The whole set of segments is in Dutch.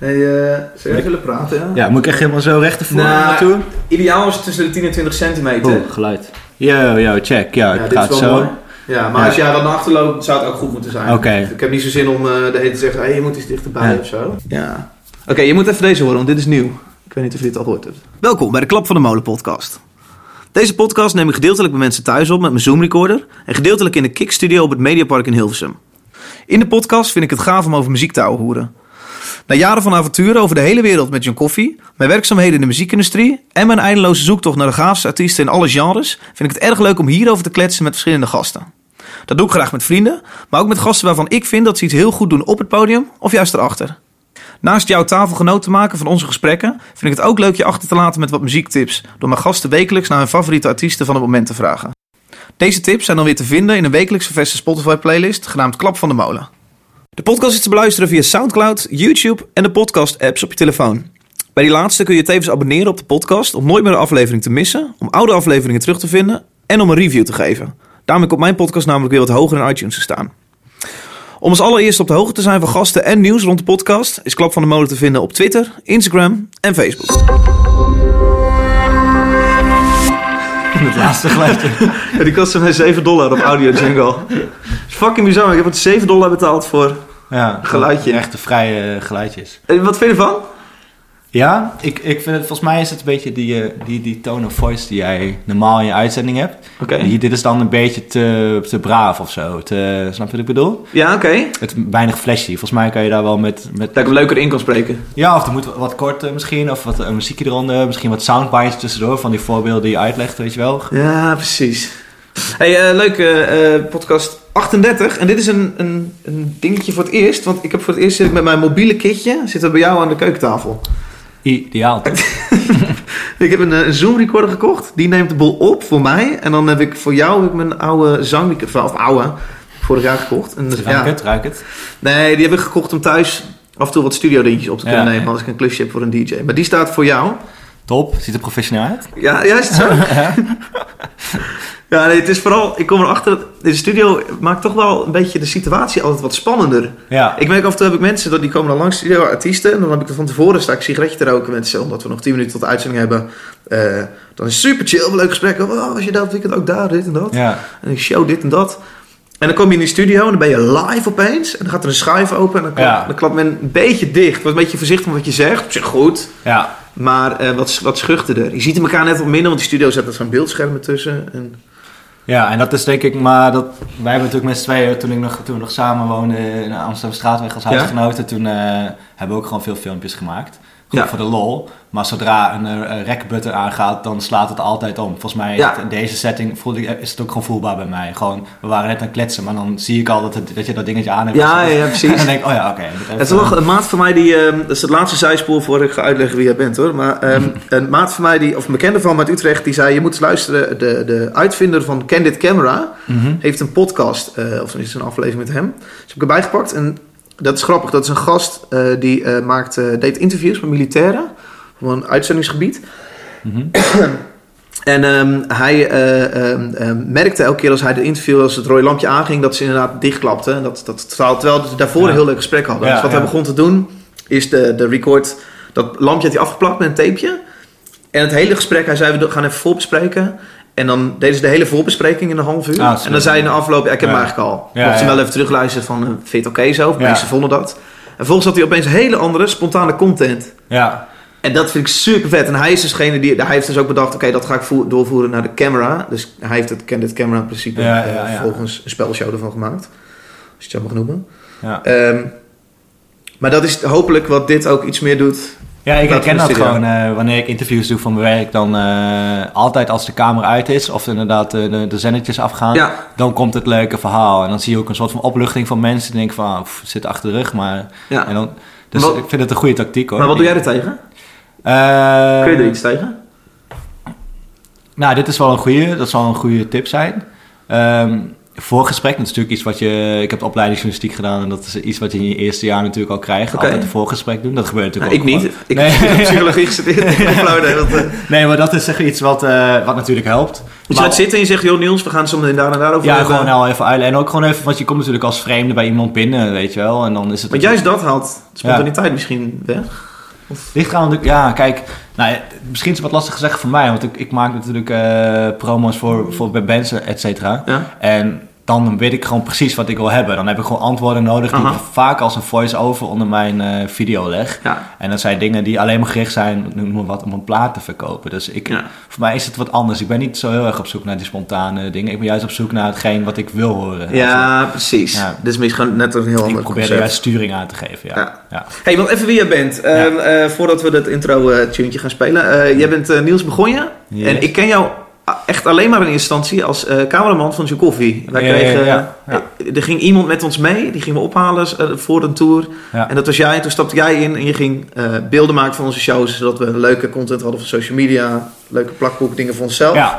Hey, uh, zou jij willen praten? Ja? ja, moet ik echt helemaal zo recht ervoor Nou, naartoe? Ideaal is het tussen de 10 en 20 centimeter. Oh, geluid. Yo, yo, check. Ja, Ja, het dit gaat is wel zo. mooi. Ja, maar Ja. als jij dan naar achter loopt, zou het ook goed moeten zijn. Oké. Ik heb niet zo zin om eh, de hele tijd te zeggen, hey, je moet iets dichterbij Ja. of zo. Ja. Oké, je moet even deze horen, want dit is nieuw. Ik weet niet of je dit al gehoord hebt. Welkom bij de Klap van de Molen podcast. Deze podcast neem ik gedeeltelijk bij mensen thuis op met mijn Zoom recorder en gedeeltelijk in de Kick Studio op het Mediapark in Hilversum. In de podcast vind ik het gaaf om over muziek te ouwe hoeren. Na jaren van avonturen over de hele wereld met John Coffee, mijn werkzaamheden in de muziekindustrie en mijn eindeloze zoektocht naar de gaafste artiesten in alle genres, vind ik het erg leuk om hierover te kletsen met verschillende gasten. Dat doe ik graag met vrienden, maar ook met gasten waarvan ik vind dat ze iets heel goed doen op het podium of juist erachter. Naast jouw tafelgenoot te maken van onze gesprekken, vind ik het ook leuk je achter te laten met wat muziektips, door mijn gasten wekelijks naar hun favoriete artiesten van het moment te vragen. Deze tips zijn dan weer te vinden in een wekelijks ververste Spotify-playlist genaamd Klap van de Molen. De podcast is te beluisteren via Soundcloud, YouTube en de podcast-apps op je telefoon. Bij die laatste kun je tevens abonneren op de podcast om nooit meer een aflevering te missen, om oude afleveringen terug te vinden en om een review te geven. Daarmee komt mijn podcast namelijk weer wat hoger in iTunes te staan. Om als allereerst op de hoogte te zijn van gasten en nieuws rond de podcast, is Klap van de Molen te vinden op Twitter, Instagram en Facebook. Het laatste geluidje. Ja, die kostte mij 7 dollar op Audio Jungle. is fucking bizar. Ik heb het 7 dollar betaald voor. Ja, Geluidje. Echt de vrije geluidjes. Eh, Wat vind je ervan? Ja, ik, ik vind het, volgens mij is het een beetje die, eh, die, die tone of voice die jij normaal in je uitzending hebt. Oké. Dit is dan een beetje te, te braaf of zo. Te, snap je wat ik bedoel? Ja, oké. Het weinig flashy. Volgens mij kan je daar wel met... met Dat ik hem leuker in kan spreken. ja, of er moet wat, wat kort eh, misschien. Of wat muziekje eronder. Misschien wat soundbites tussendoor van die voorbeelden die je uitlegt, weet je wel. Ja, precies. Hey, leuke podcast 38. En dit is een, een, een dingetje voor het eerst. Want ik heb voor het eerst zit ik met mijn mobiele kitje zitten bij jou aan de keukentafel. Ideaal. Ik heb een, eh, een Zoom recorder gekocht. Die neemt de boel op voor mij. En dan heb ik voor jou heb ik mijn oude zangrecorder, of oude, vorig jaar gekocht. En dus, Ruik ja. het, ruik het. Nee, die heb ik gekocht om thuis af en toe wat studio dingetjes op te kunnen Ja, nemen. Als ik een klusje heb voor een DJ. Maar die staat voor jou. Top. Ziet er professioneel uit. Ja, ja is het zo? Ja, nee, het is vooral... Ik kom erachter dat de studio maakt toch wel een beetje de situatie altijd wat spannender. Ja. Ik merk af en toe heb ik mensen die komen dan langs studio, artiesten. En dan heb ik er van tevoren sta ik sigaretje te roken met ze. Omdat we nog 10 minuten tot de uitzending hebben. Eh, dan is het super chill, een leuk gesprek. Oh, was je dat weekend ook daar, dit en dat. Ja. En ik show dit en dat. En dan kom je in die studio en dan ben je live opeens. En dan gaat er een schuif open en dan, klap, Ja. dan klapt men een beetje dicht. Wat een beetje voorzichtig met wat je zegt. Op zich goed. Ja. Maar eh, wat, wat schuchterder. Je ziet elkaar net wat minder, want die studio zet er zo'n beeldschermen tussen. En... Ja, en dat is denk ik, maar dat, wij hebben natuurlijk met z'n tweeën, toen, ik nog, toen we nog samen woonden in Amsterdam Straatweg als Ja. huisgenoten, toen eh, hebben we ook gewoon veel filmpjes gemaakt. Ja. voor de lol. Maar zodra een uh, rec-button aangaat, dan slaat het altijd om. Volgens mij is Ja. het in deze setting voelde ik, is het ook gewoon voelbaar bij mij. Gewoon, we waren net aan het kletsen, maar dan zie ik al dat, het- dat je dat dingetje aan hebt Ja, ja, precies. En dan denk ik, oh ja, oké. Het is wel een maat van mij die... eh, dat is het laatste zijspoor voor ik ga uitleggen wie jij bent hoor. Maar ehm, een maat van mij, die, of een bekende van uit Utrecht, die zei... Je moet eens luisteren, de, de uitvinder van Candid Camera Mhm. heeft een podcast. eh, of is een aflevering met hem. Dus heb ik erbij gepakt. En dat is grappig. Dat is een gast eh, die eh, maakt, eh, deed interviews met militairen. Van een uitzendingsgebied. Mhm. En ehm, hij eh, ehm, ehm, merkte elke keer als hij de interview, als het rode lampje aanging, dat ze inderdaad dichtklapte. En dat, dat, terwijl terwijl ze daarvoor Ja. een heel leuk gesprek hadden. Ja, dus wat ja. hij begon te doen, is de, de record, dat lampje had hij afgeplakt met een tapeje. En het hele gesprek, hij zei, we gaan even voorbespreken. En dan deden ze de hele voorbespreking in een half uur. Ah, en dan zei in de afloop, ja, ik heb Ja. hem eigenlijk al. Ja, Mocht ze wel even terugluisteren van, eh, vind je het oké zo? Of Ja. mensen vonden dat. En vervolgens had hij opeens hele andere, spontane content. Ja, En dat vind ik super vet. En hij is degene die. Hij heeft dus ook bedacht: oké, dat ga ik voer- doorvoeren naar de camera. Dus hij heeft het Candid Camera principe Ja, eh, ja, ja. volgens een spelshow ervan gemaakt. Als je het zo mag noemen. ja. Ehm, maar dat is hopelijk wat dit ook iets meer doet. Ja, ik herken dat gewoon eh, wanneer ik interviews doe van mijn werk. Dan eh, altijd als de camera uit is of inderdaad eh, de, de zendertjes afgaan. Ja, Dan komt het leuke verhaal. En dan zie je ook een soort van opluchting van mensen. Die denken van, ah, pff, zit achter de rug. Maar, ja. en dan, dus Wat- ik vind het een goede tactiek hoor. maar wat doe jij er tegen? Kun je er iets tegen? Nou, dit is wel een goede. Dat zal een goede tip zijn. Ehm, voorgesprek, dat is natuurlijk iets wat je... Ik heb de opleiding journalistiek gedaan en dat is iets wat je in je eerste jaar natuurlijk al krijgt. Oké. Altijd een voorgesprek doen. Dat gebeurt natuurlijk Nou, ik ook niet. gewoon. Ik nee. heb psychologie gestudeerd. Ik nee, maar dat is zeg, iets wat, eh, wat natuurlijk helpt. Dus je Maar- gaat zitten en je zegt, joh Niels, we gaan het zo meteen daar en daarover Ja, hebben. gewoon nou even uitleggen. En ook gewoon even, want je komt natuurlijk als vreemde bij iemand binnen, weet je wel. En dan is het... Want juist dat haalt spontaniteit misschien weg. Ligt natuurlijk, ja, kijk, nou, misschien is het wat lastig gezegd voor mij, want ik, ik maak natuurlijk eh, promo's voor, voor bij bands, et cetera. Ja? En dan weet ik gewoon precies wat ik wil hebben. Dan heb ik gewoon antwoorden nodig die Aha. ik vaak als een voice-over onder mijn eh, video leg. Ja. En dat zijn dingen die alleen maar gericht zijn noem maar wat, om een plaat te verkopen. Dus ik, Ja. voor mij is het wat anders. Ik ben niet zo heel erg op zoek naar die spontane dingen. Ik ben juist op zoek naar hetgeen wat ik wil horen. Ja, precies. Ja. Is misschien net een heel Ik ander probeer er juist sturing aan te geven, ja. Ja. Hey, want even wie jij bent. Ehm, eh, voordat we dat intro-tuntje gaan spelen. Eh, jij bent eh, Niels Begonja. Yes. En ik ken jou echt alleen maar eerste instantie als eh, cameraman van Coffee. Wij Ja, kregen, ja, ja. er ging iemand met ons mee, die gingen we ophalen eh, voor een tour. En dat was jij. En toen stapte jij in en je ging eh, beelden maken van onze shows. Zodat we leuke content hadden voor social media. Leuke plakboek, dingen voor onszelf.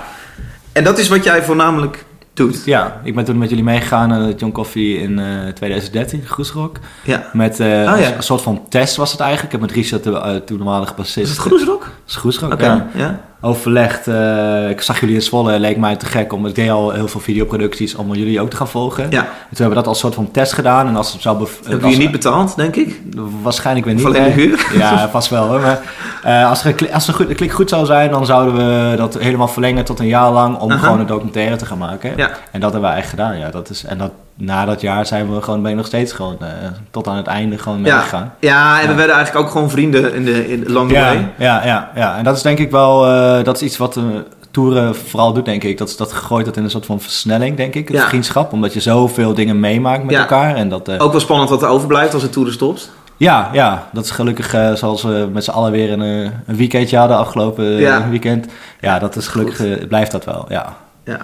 En dat is wat jij voornamelijk doet. Ja, ik ben toen met jullie meegegaan naar John Coffee in eh 2013, Groesrock. Ja. Met eh, ja. een, een soort van test was het eigenlijk. Ik heb met Richard, de uh, toenmalige bassist... Is het Groesrock? Dat is Groesrock, Oké. ja. Ja. Overlegd. eh, ik zag jullie in Zwolle, leek mij te gek. Omdat ik deed al heel veel videoproducties om jullie ook te gaan volgen. Ja. En toen hebben we dat als soort van test gedaan. En als het zou... bev- Heb je niet betaald, denk ik? Waarschijnlijk weer niet. Alleen de huur? Ja, vast wel hoor. Maar eh, als, er als er goed, de klik goed zou zijn, dan zouden we dat helemaal verlengen tot een jaar lang om gewoon een documentaire te gaan maken. Ja. En dat hebben we eigenlijk gedaan. Ja, dat is, en dat, na dat jaar zijn we gewoon, ben ik nog steeds gewoon eh, tot aan het einde gewoon Ja. meegegaan. Ja, en we Ja. werden eigenlijk ook gewoon vrienden in de, in along the Ja, way. ja, ja, ja. En dat is denk ik wel, eh, dat is iets wat de toeren vooral doet, denk ik. Dat, dat gooit dat in een soort van versnelling, denk ik, het Ja. vriendschap. Omdat je zoveel dingen meemaakt met Ja. elkaar. En dat, Ook wel spannend wat er overblijft als de tour stopt. Ja, ja, dat is gelukkig zoals we met z'n allen weer een, een weekendje hadden afgelopen Ja. weekend. Ja, dat is gelukkig, blijft dat wel, ja. Ja.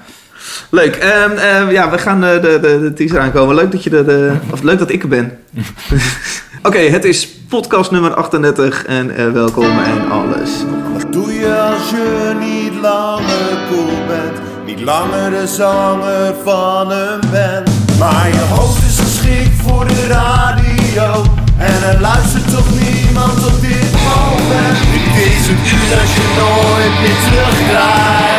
Leuk. Ehm, ehm, ja, we gaan eh, de, de, de teaser aankomen. Leuk dat, je er, eh, of leuk dat ik er ben. Oké, het is podcast nummer 38 en eh, welkom en alles. Wat doe je als je niet langer cool bent? Niet langer de zanger van een band. Maar je hoofd is geschikt voor de radio. En er luistert toch niemand op dit moment. Dit is het uur dat je nooit meer terugkrijgt.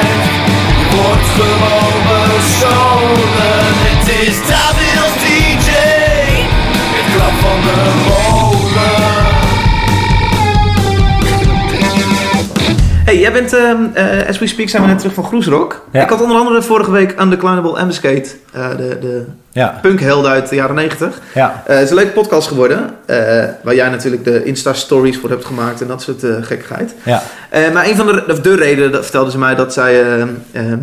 Wordt gewoon bestolen. Het is David als DJ. Het klap van de molen. Hey, jij bent, ehm, eh, as we speak zijn we net terug van Groesrock. Ja. Ik had onder andere vorige week aan de Climbable Ambuscade, eh de, de Ja, punkhelden uit de jaren 90. ja, Eh, het is een leuke podcast geworden, waar jij natuurlijk de Insta-stories voor hebt gemaakt en dat soort gekkigheid. ja. Maar een van de, of de redenen, dat vertelden ze mij, dat zij ehm,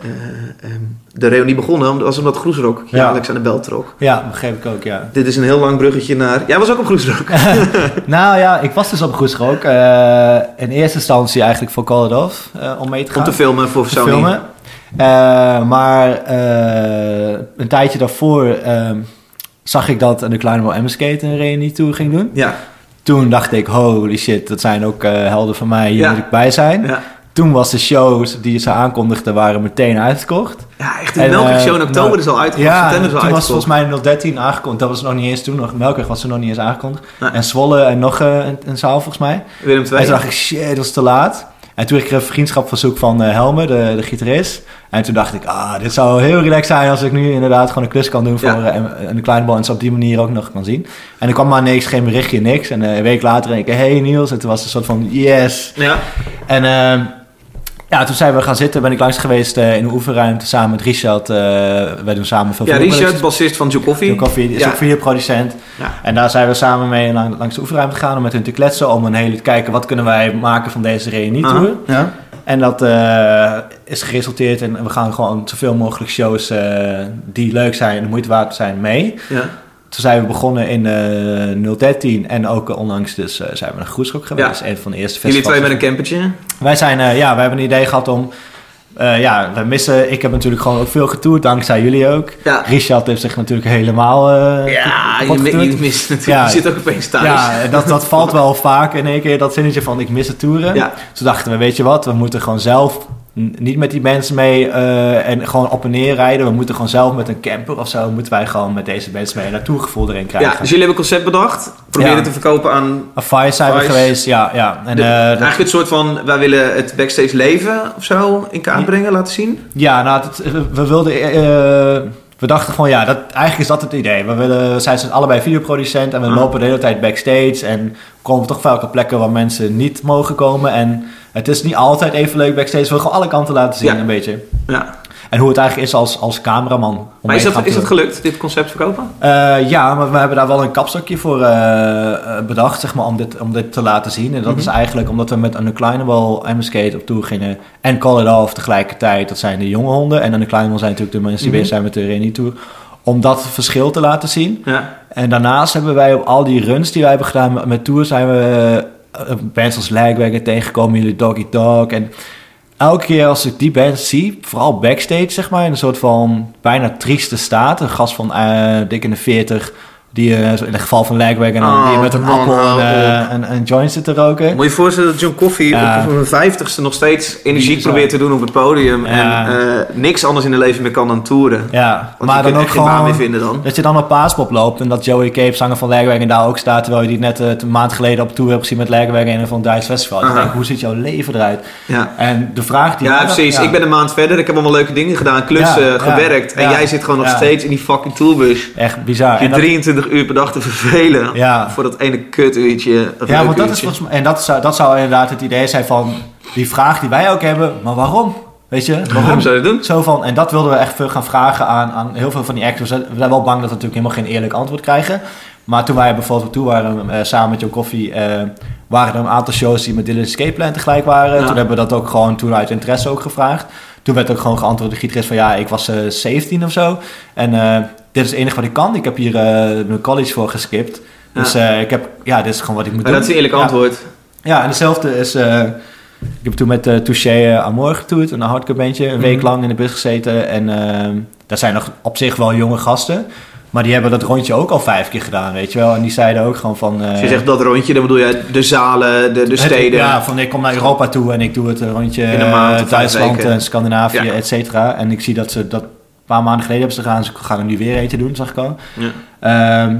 eh, ehm, de reunie begonnen, was omdat Groesrock Ja. jaarlijks aan de bel trok. Ja, begreep ik ook, ja. Dit is een heel lang bruggetje naar... Jij was ook op Groesrock. Nou ja, ik was dus op Groesrock. eh in eerste instantie eigenlijk voor Call It Off, eh, om mee te gaan. Om te filmen voor Sony. filmen. Maar een tijdje daarvoor ehm, zag ik dat de Kleine Ambuscade een reunie tour ging doen. Ja, Toen dacht ik, holy shit, dat zijn ook helden van mij, hier Ja. moet ik bij zijn. ja. Toen was de shows die ze aankondigden, waren meteen uitverkocht. ja echt. De En, Melkweg Show in eh, oktober nou, is al uitgekocht. Ja, september toen is al was uitgekocht. volgens mij 013 aangekondigd. Dat was nog niet eens toen, nog, Melkweg was er nog niet eens aangekondigd. Nee. En Zwolle en nog eh, een, een zaal volgens mij. Willem En II. toen dacht ik, shit, dat is te laat. En toen kreeg ik een vriendschapverzoek van eh, Helme, de, de gitarist. En toen dacht ik, ah, dit zou heel relaxed zijn als ik nu inderdaad gewoon een klus kan doen voor Ja. eh, een, een kleine bal en ze op die manier ook nog kan zien. En er kwam maar niks, geen berichtje, niks. En eh, een week later denk ik, hey Niels. En toen was het een soort van, yes. Ja, En ehm, ja, toen zijn we gaan zitten, ben ik langs geweest eh, in de oefenruimte samen met Richard. eh wij doen samen veel ja. Richard, bassist van Joe Coffee. Joe Coffee is Ja. ook videoproducent. Ja. En daar zijn we samen mee lang- langs de oefenruimte gegaan om met hun te kletsen. Om een hele te kijken wat kunnen wij maken van deze reunietour. Aha, Ja. En dat eh, is geresulteerd in we gaan gewoon zoveel mogelijk shows eh, die leuk zijn en de moeite waard zijn mee. ja. Toen zijn we begonnen in eh 013 en ook eh, onlangs dus eh, zijn we naar Groesrock geweest. Ja. Een van de eerste Jullie festivals. twee met een campertje. Wij zijn, ja, we hebben een idee gehad om, ja, we missen, ik heb natuurlijk gewoon ook veel getoerd, dankzij jullie ook. Ja. Richard heeft zich natuurlijk helemaal Ja, je, je mist natuurlijk. Ja. Je zit ook opeens thuis. Ja, dat, dat valt wel vaak in één keer, dat zinnetje van ik mis het toeren. Ja. Toen dachten we, weet je wat, we moeten gewoon zelf niet met die mensen mee eh, en gewoon op en neer rijden. We moeten gewoon zelf met een camper of zo, moeten wij gewoon met deze mensen mee een naartoegevoel erin krijgen. Ja, dus jullie hebben een concept bedacht. Ja. het te verkopen aan... Een Vice zijn we Vice. geweest, ja. ja. En, de- eh, dat- eigenlijk het soort van... Wij willen het backstage leven of zo in kaart brengen, laten zien. Ja, nou, het- we wilden. eh, we dachten gewoon, ja, dat, eigenlijk is dat het idee. We, willen, we zijn dus allebei videoproducent en we Ah. lopen de hele tijd backstage. En komen toch vaak op plekken waar mensen niet mogen komen. En het is niet altijd even leuk backstage. We willen gewoon alle kanten laten zien, Ja. een beetje. Ja. En hoe het eigenlijk is als, als cameraman. Maar is dat, gaan is dat toeren. gelukt, dit concept verkopen? Eh, ja, maar we hebben daar wel een kapstokje voor eh, eh, bedacht, zeg maar, om dit, om dit te laten zien. En dat Mhm. is eigenlijk omdat we met Unclimbable en Skate op tour gingen en Call It Off tegelijkertijd. Dat zijn de jonge honden. En Unclimbable zijn natuurlijk de mensen die Mhm. bezig zijn met de Reni Tour. Om dat verschil te laten zien. Ja. En daarnaast hebben wij op al die runs die wij hebben gedaan met, met tour, zijn we uh, bands als Lagwagon tegengekomen, jullie Doggy Dog. En elke keer als ik die bands zie, vooral backstage zeg maar, in een soort van bijna trieste staat. Een gast van eh, dik in de 40, die eh, in het geval van Lagwagon, Oh, die met een appel en, eh, een, een joint zit te roken. Moet je je voorstellen dat John Coffee Ja. op zijn vijftigste nog steeds energiek Bizar. probeert te doen op het podium. Ja. En eh, niks anders in het leven meer kan dan toeren. Ja, Want maar dan ook echt geen baan gewoon... meer vinden dan. Dat je dan op Paaspop loopt en dat Joey Cape, zanger van Lagwagon, daar ook staat. Terwijl je die net eh, een maand geleden op tour hebt gezien met Lagwagon en van Duits festival. Ik denk, hoe ziet jouw leven eruit? Ja. En de vraag die... Ja, precies. Ik ben een maand verder. Ik heb allemaal leuke dingen gedaan, klussen, gewerkt. En jij zit gewoon nog steeds in die fucking tourbus. Echt bizar. Je En dat- 23 uur per dag te vervelen. Ja. Voor dat ene kutuurtje. of Ja, want dat is uurtje. volgens mij... En dat zou, dat zou inderdaad het idee zijn van... Die vraag die wij ook hebben, maar waarom? Weet je, waarom? Waarom zou je dat doen? Zo van, en dat wilden we echt veel gaan vragen aan, aan heel veel van die actors. We zijn wel bang dat we natuurlijk helemaal geen eerlijk antwoord krijgen. Maar toen wij bijvoorbeeld op toe waren, eh, samen met Joe Coffee, eh, waren er een aantal shows die met Dylan Escape Plan tegelijk waren. Ja. Toen hebben we dat ook gewoon toen uit interesse ook gevraagd. Toen werd ook gewoon geantwoord door de gitarist van ja, ik was eh 17 of zo. En dit is het enige wat ik kan. Ik heb hier eh, mijn college voor geskipt. Dus eh, ik heb, ja, dit is gewoon wat ik moet Maar doen. dat is een eerlijk antwoord. Ja, en hetzelfde is. eh, ik heb toen met uh, Touché Amor getoerd, een hardcore bandje, een week Mhm. lang in de bus gezeten. En ehm dat zijn nog op zich wel jonge gasten. Maar die hebben dat rondje ook al vijf keer gedaan, weet je wel. En die zeiden ook gewoon van... Je zegt dat rondje, dan bedoel je de zalen, de, de het- steden. Ja, van ik kom naar Europa toe en ik doe het rondje In maand Duitsland en Scandinavië, Ja. et cetera. En ik zie dat ze dat paar maanden geleden hebben ze gedaan. Ze gaan er nu weer eentje doen, zag ik al. Ja. Ehm,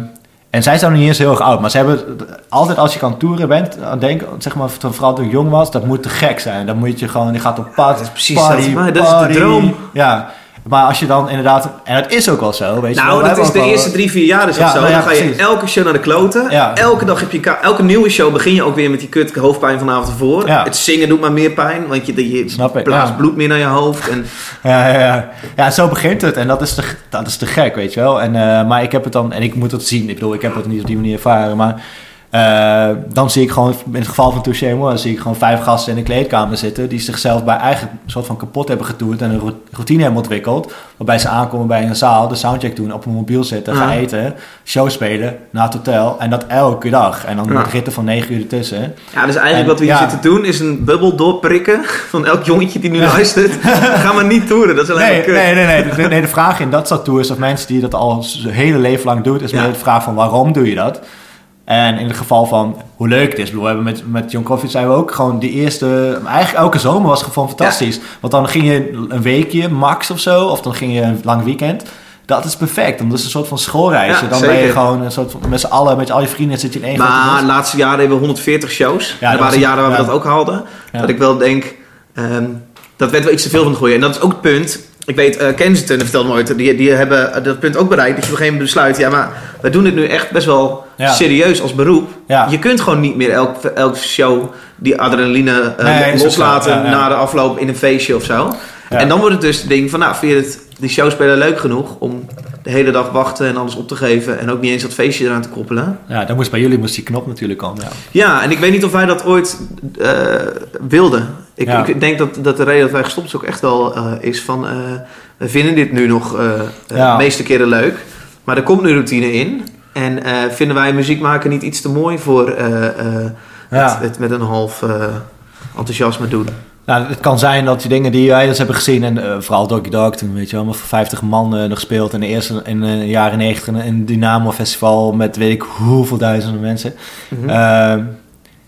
en zij zijn nog niet eens heel erg oud, maar ze hebben altijd als je kan toeren bent, aan denken, zeg maar, vooral toen ik jong was, dat moet te gek zijn. Dan moet je gewoon, je gaat op pad, Dat is precies party, dat, maar dat is de droom. Ja, maar als je dan inderdaad, en dat is ook wel zo, weet je wel. Nou, dat is de wel- eerste drie, vier jaar is dat Ja, zo. nou ja, dan ga je elke show naar de kloten. Ja. Elke dag heb je elke nieuwe show begin je ook weer met die kut hoofdpijn van de avond ervoor. Het zingen doet maar meer pijn, want je, je Snap blaast bloed meer naar je hoofd. En, Ja, ja, ja. ja, zo begint het. En dat is te, dat is te gek, weet je wel. En, eh, maar ik heb het dan, en ik moet het zien. Ik bedoel, ik heb het niet op die manier ervaren. Maar eh, dan zie ik gewoon, in het geval van Touché Moi, zie ik gewoon vijf gasten in de kleedkamer zitten. Die zichzelf bij eigen soort van kapot hebben getoerd en een ro- routine hebben ontwikkeld. Waarbij ze aankomen bij een zaal, de soundcheck doen, op een mobiel zitten, gaan Ja. eten, show spelen, naar het hotel. En dat elke dag. En dan Ja. met ritten van negen uur ertussen. ja, dus eigenlijk En, wat we hier ja. zitten doen is een bubbel doorprikken van elk jongetje die nu luistert. Ga maar niet toeren, dat is alleen Nee, maar kut. nee, nee, nee. De, nee, de vraag in dat soort tours of mensen die dat al zijn hele leven lang doen, is meer de vraag van waarom doe je dat? En in het geval van hoe leuk het is. Bedoel, we hebben met, met John Coffee zijn we ook gewoon die eerste... Eigenlijk elke zomer was gewoon fantastisch. Want dan ging je een weekje max of zo. Of dan ging je een lang weekend. Dat is perfect. Want dat is een soort van schoolreisje. Ja, dan ben je gewoon een soort van... Met z'n allen, met al je vrienden zit je in één Maar de laatste jaren hebben we 140 shows. Ja, er dat waren jaren waar we dat ook haalden. Ja. Dat ik wel denk, ehm, dat werd wel iets te veel van het gooien. En dat is ook het punt. Ik weet, eh Kensington vertelde me ooit, die, die hebben dat punt ook bereikt. Dat je op een gegeven moment besluit, ja maar wij doen dit nu echt best wel Ja. serieus als beroep. Ja. Je kunt gewoon niet meer elk, elk show die adrenaline eh, Nee, ook loslaten zo, ja, ja. na de afloop in een feestje of zo. En dan wordt het dus het ding van, nou vind je het, die showspeler leuk genoeg om de hele dag wachten en alles op te geven. En ook niet eens dat feestje eraan te koppelen. Ja, dan moest bij jullie moest die knop natuurlijk komen. Ja. Ja, en ik weet niet of wij dat ooit eh, wilden. Ik, Ja. ik denk dat, dat de reden dat wij gestopt is ook echt wel eh, is van... eh, we vinden dit nu nog Ja. de meeste keren leuk. Maar er komt nu routine in. En vinden wij muziek maken niet iets te mooi voor het, het met een half enthousiasme doen. Nou, het kan zijn dat die dingen die wij dus hebben gezien, en eh, vooral Doggy Dog toen, weet je wel, maar voor 50 man eh, nog gespeeld. En de eerste in de jaren 90 in een Dynamo Festival met weet ik hoeveel duizenden mensen. Mhm. Ehm,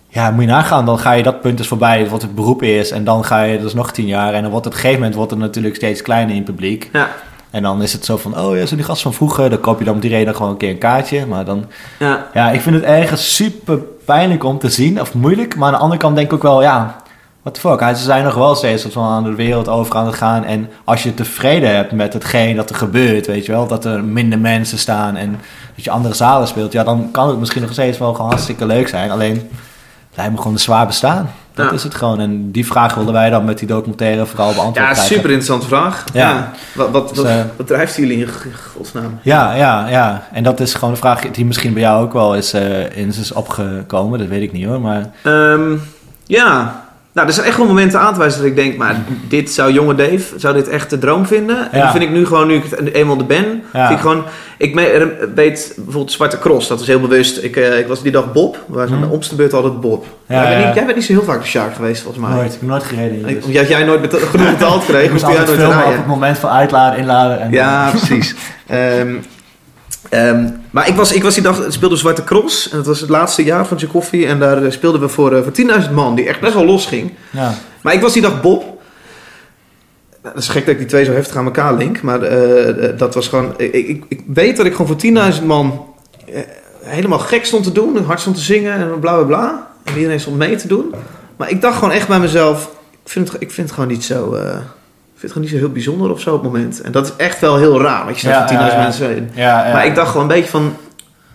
ja, moet je nagaan, dan ga je dat punt dus voorbij, wat het beroep is. En dan ga je dus nog tien jaar. En dan wordt het op een gegeven moment wordt het natuurlijk steeds kleiner in het publiek. Ja, En dan is het zo van, oh ja, zo die gast van vroeger. Dan koop je dan om die reden gewoon een keer een kaartje. Maar dan, ja. ja, ik vind het ergens super pijnlijk om te zien. Of moeilijk. Maar aan de andere kant denk ik ook wel, ja, what the fuck. Ze zijn nog wel steeds van aan de wereld over aan het gaan. En als je tevreden hebt met hetgeen dat er gebeurt, weet je wel. Dat er minder mensen staan en dat je andere zalen speelt. Ja, dan kan het misschien nog steeds wel gewoon hartstikke leuk zijn. Alleen, lijkt me gewoon een zwaar bestaan. Dat Ja. is het gewoon. En die vraag wilden wij dan met die documentaire vooral beantwoord ja krijgen. super interessante vraag. Ja. Wat, wat, Dus, wat, eh, wat drijft jullie in godsnaam? Ja, ja, ja. En dat is gewoon een vraag die misschien bij jou ook wel is, in is opgekomen. Dat weet ik niet hoor. Maar Ehm, ja, nou, er zijn echt wel momenten aan te wijzen dat ik denk, maar dit zou jonge Dave, zou dit echt de droom vinden? En Ja. dat vind ik nu gewoon, nu ik het eenmaal er ben, Ja. vind ik gewoon, ik weet bijvoorbeeld Zwarte Cross, dat is heel bewust. Ik, eh, ik was die dag Bob, we waren Mhm. de altijd Bob. Ja, jij, bent niet, jij bent niet zo heel vaak de Shark geweest, volgens mij. nooit. Ik heb nooit gereden. hier, Ik- dus. Omdat jij nooit genoeg betaald kreeg, Ik moest jij nooit filmen op rijden. het moment van uitladen, inladen. En Ja, precies. Ehm, ehm, maar ik was, ik was die dag, speelde Zwarte Cross. En dat was het laatste jaar van Koffie. En daar eh, speelden we voor, eh, voor 10.000 man, die echt best wel los ging. ja. Maar ik was die dag Bob. Nou, Dat is gek dat ik die twee zo heftig aan elkaar link. Maar eh, dat was gewoon... Ik, ik, ik weet dat ik gewoon voor 10.000 man helemaal gek stond te doen. Hard stond te zingen en bla bla bla. En iedereen stond mee te doen. Maar ik dacht gewoon echt bij mezelf... Ik vind het, ik vind het gewoon niet zo... vind het gewoon niet zo heel bijzonder of zo op het moment. En dat is echt wel heel raar. Want je staat Ja, voor 10.000 ja, ja. mensen in. Maar ik dacht gewoon een beetje van...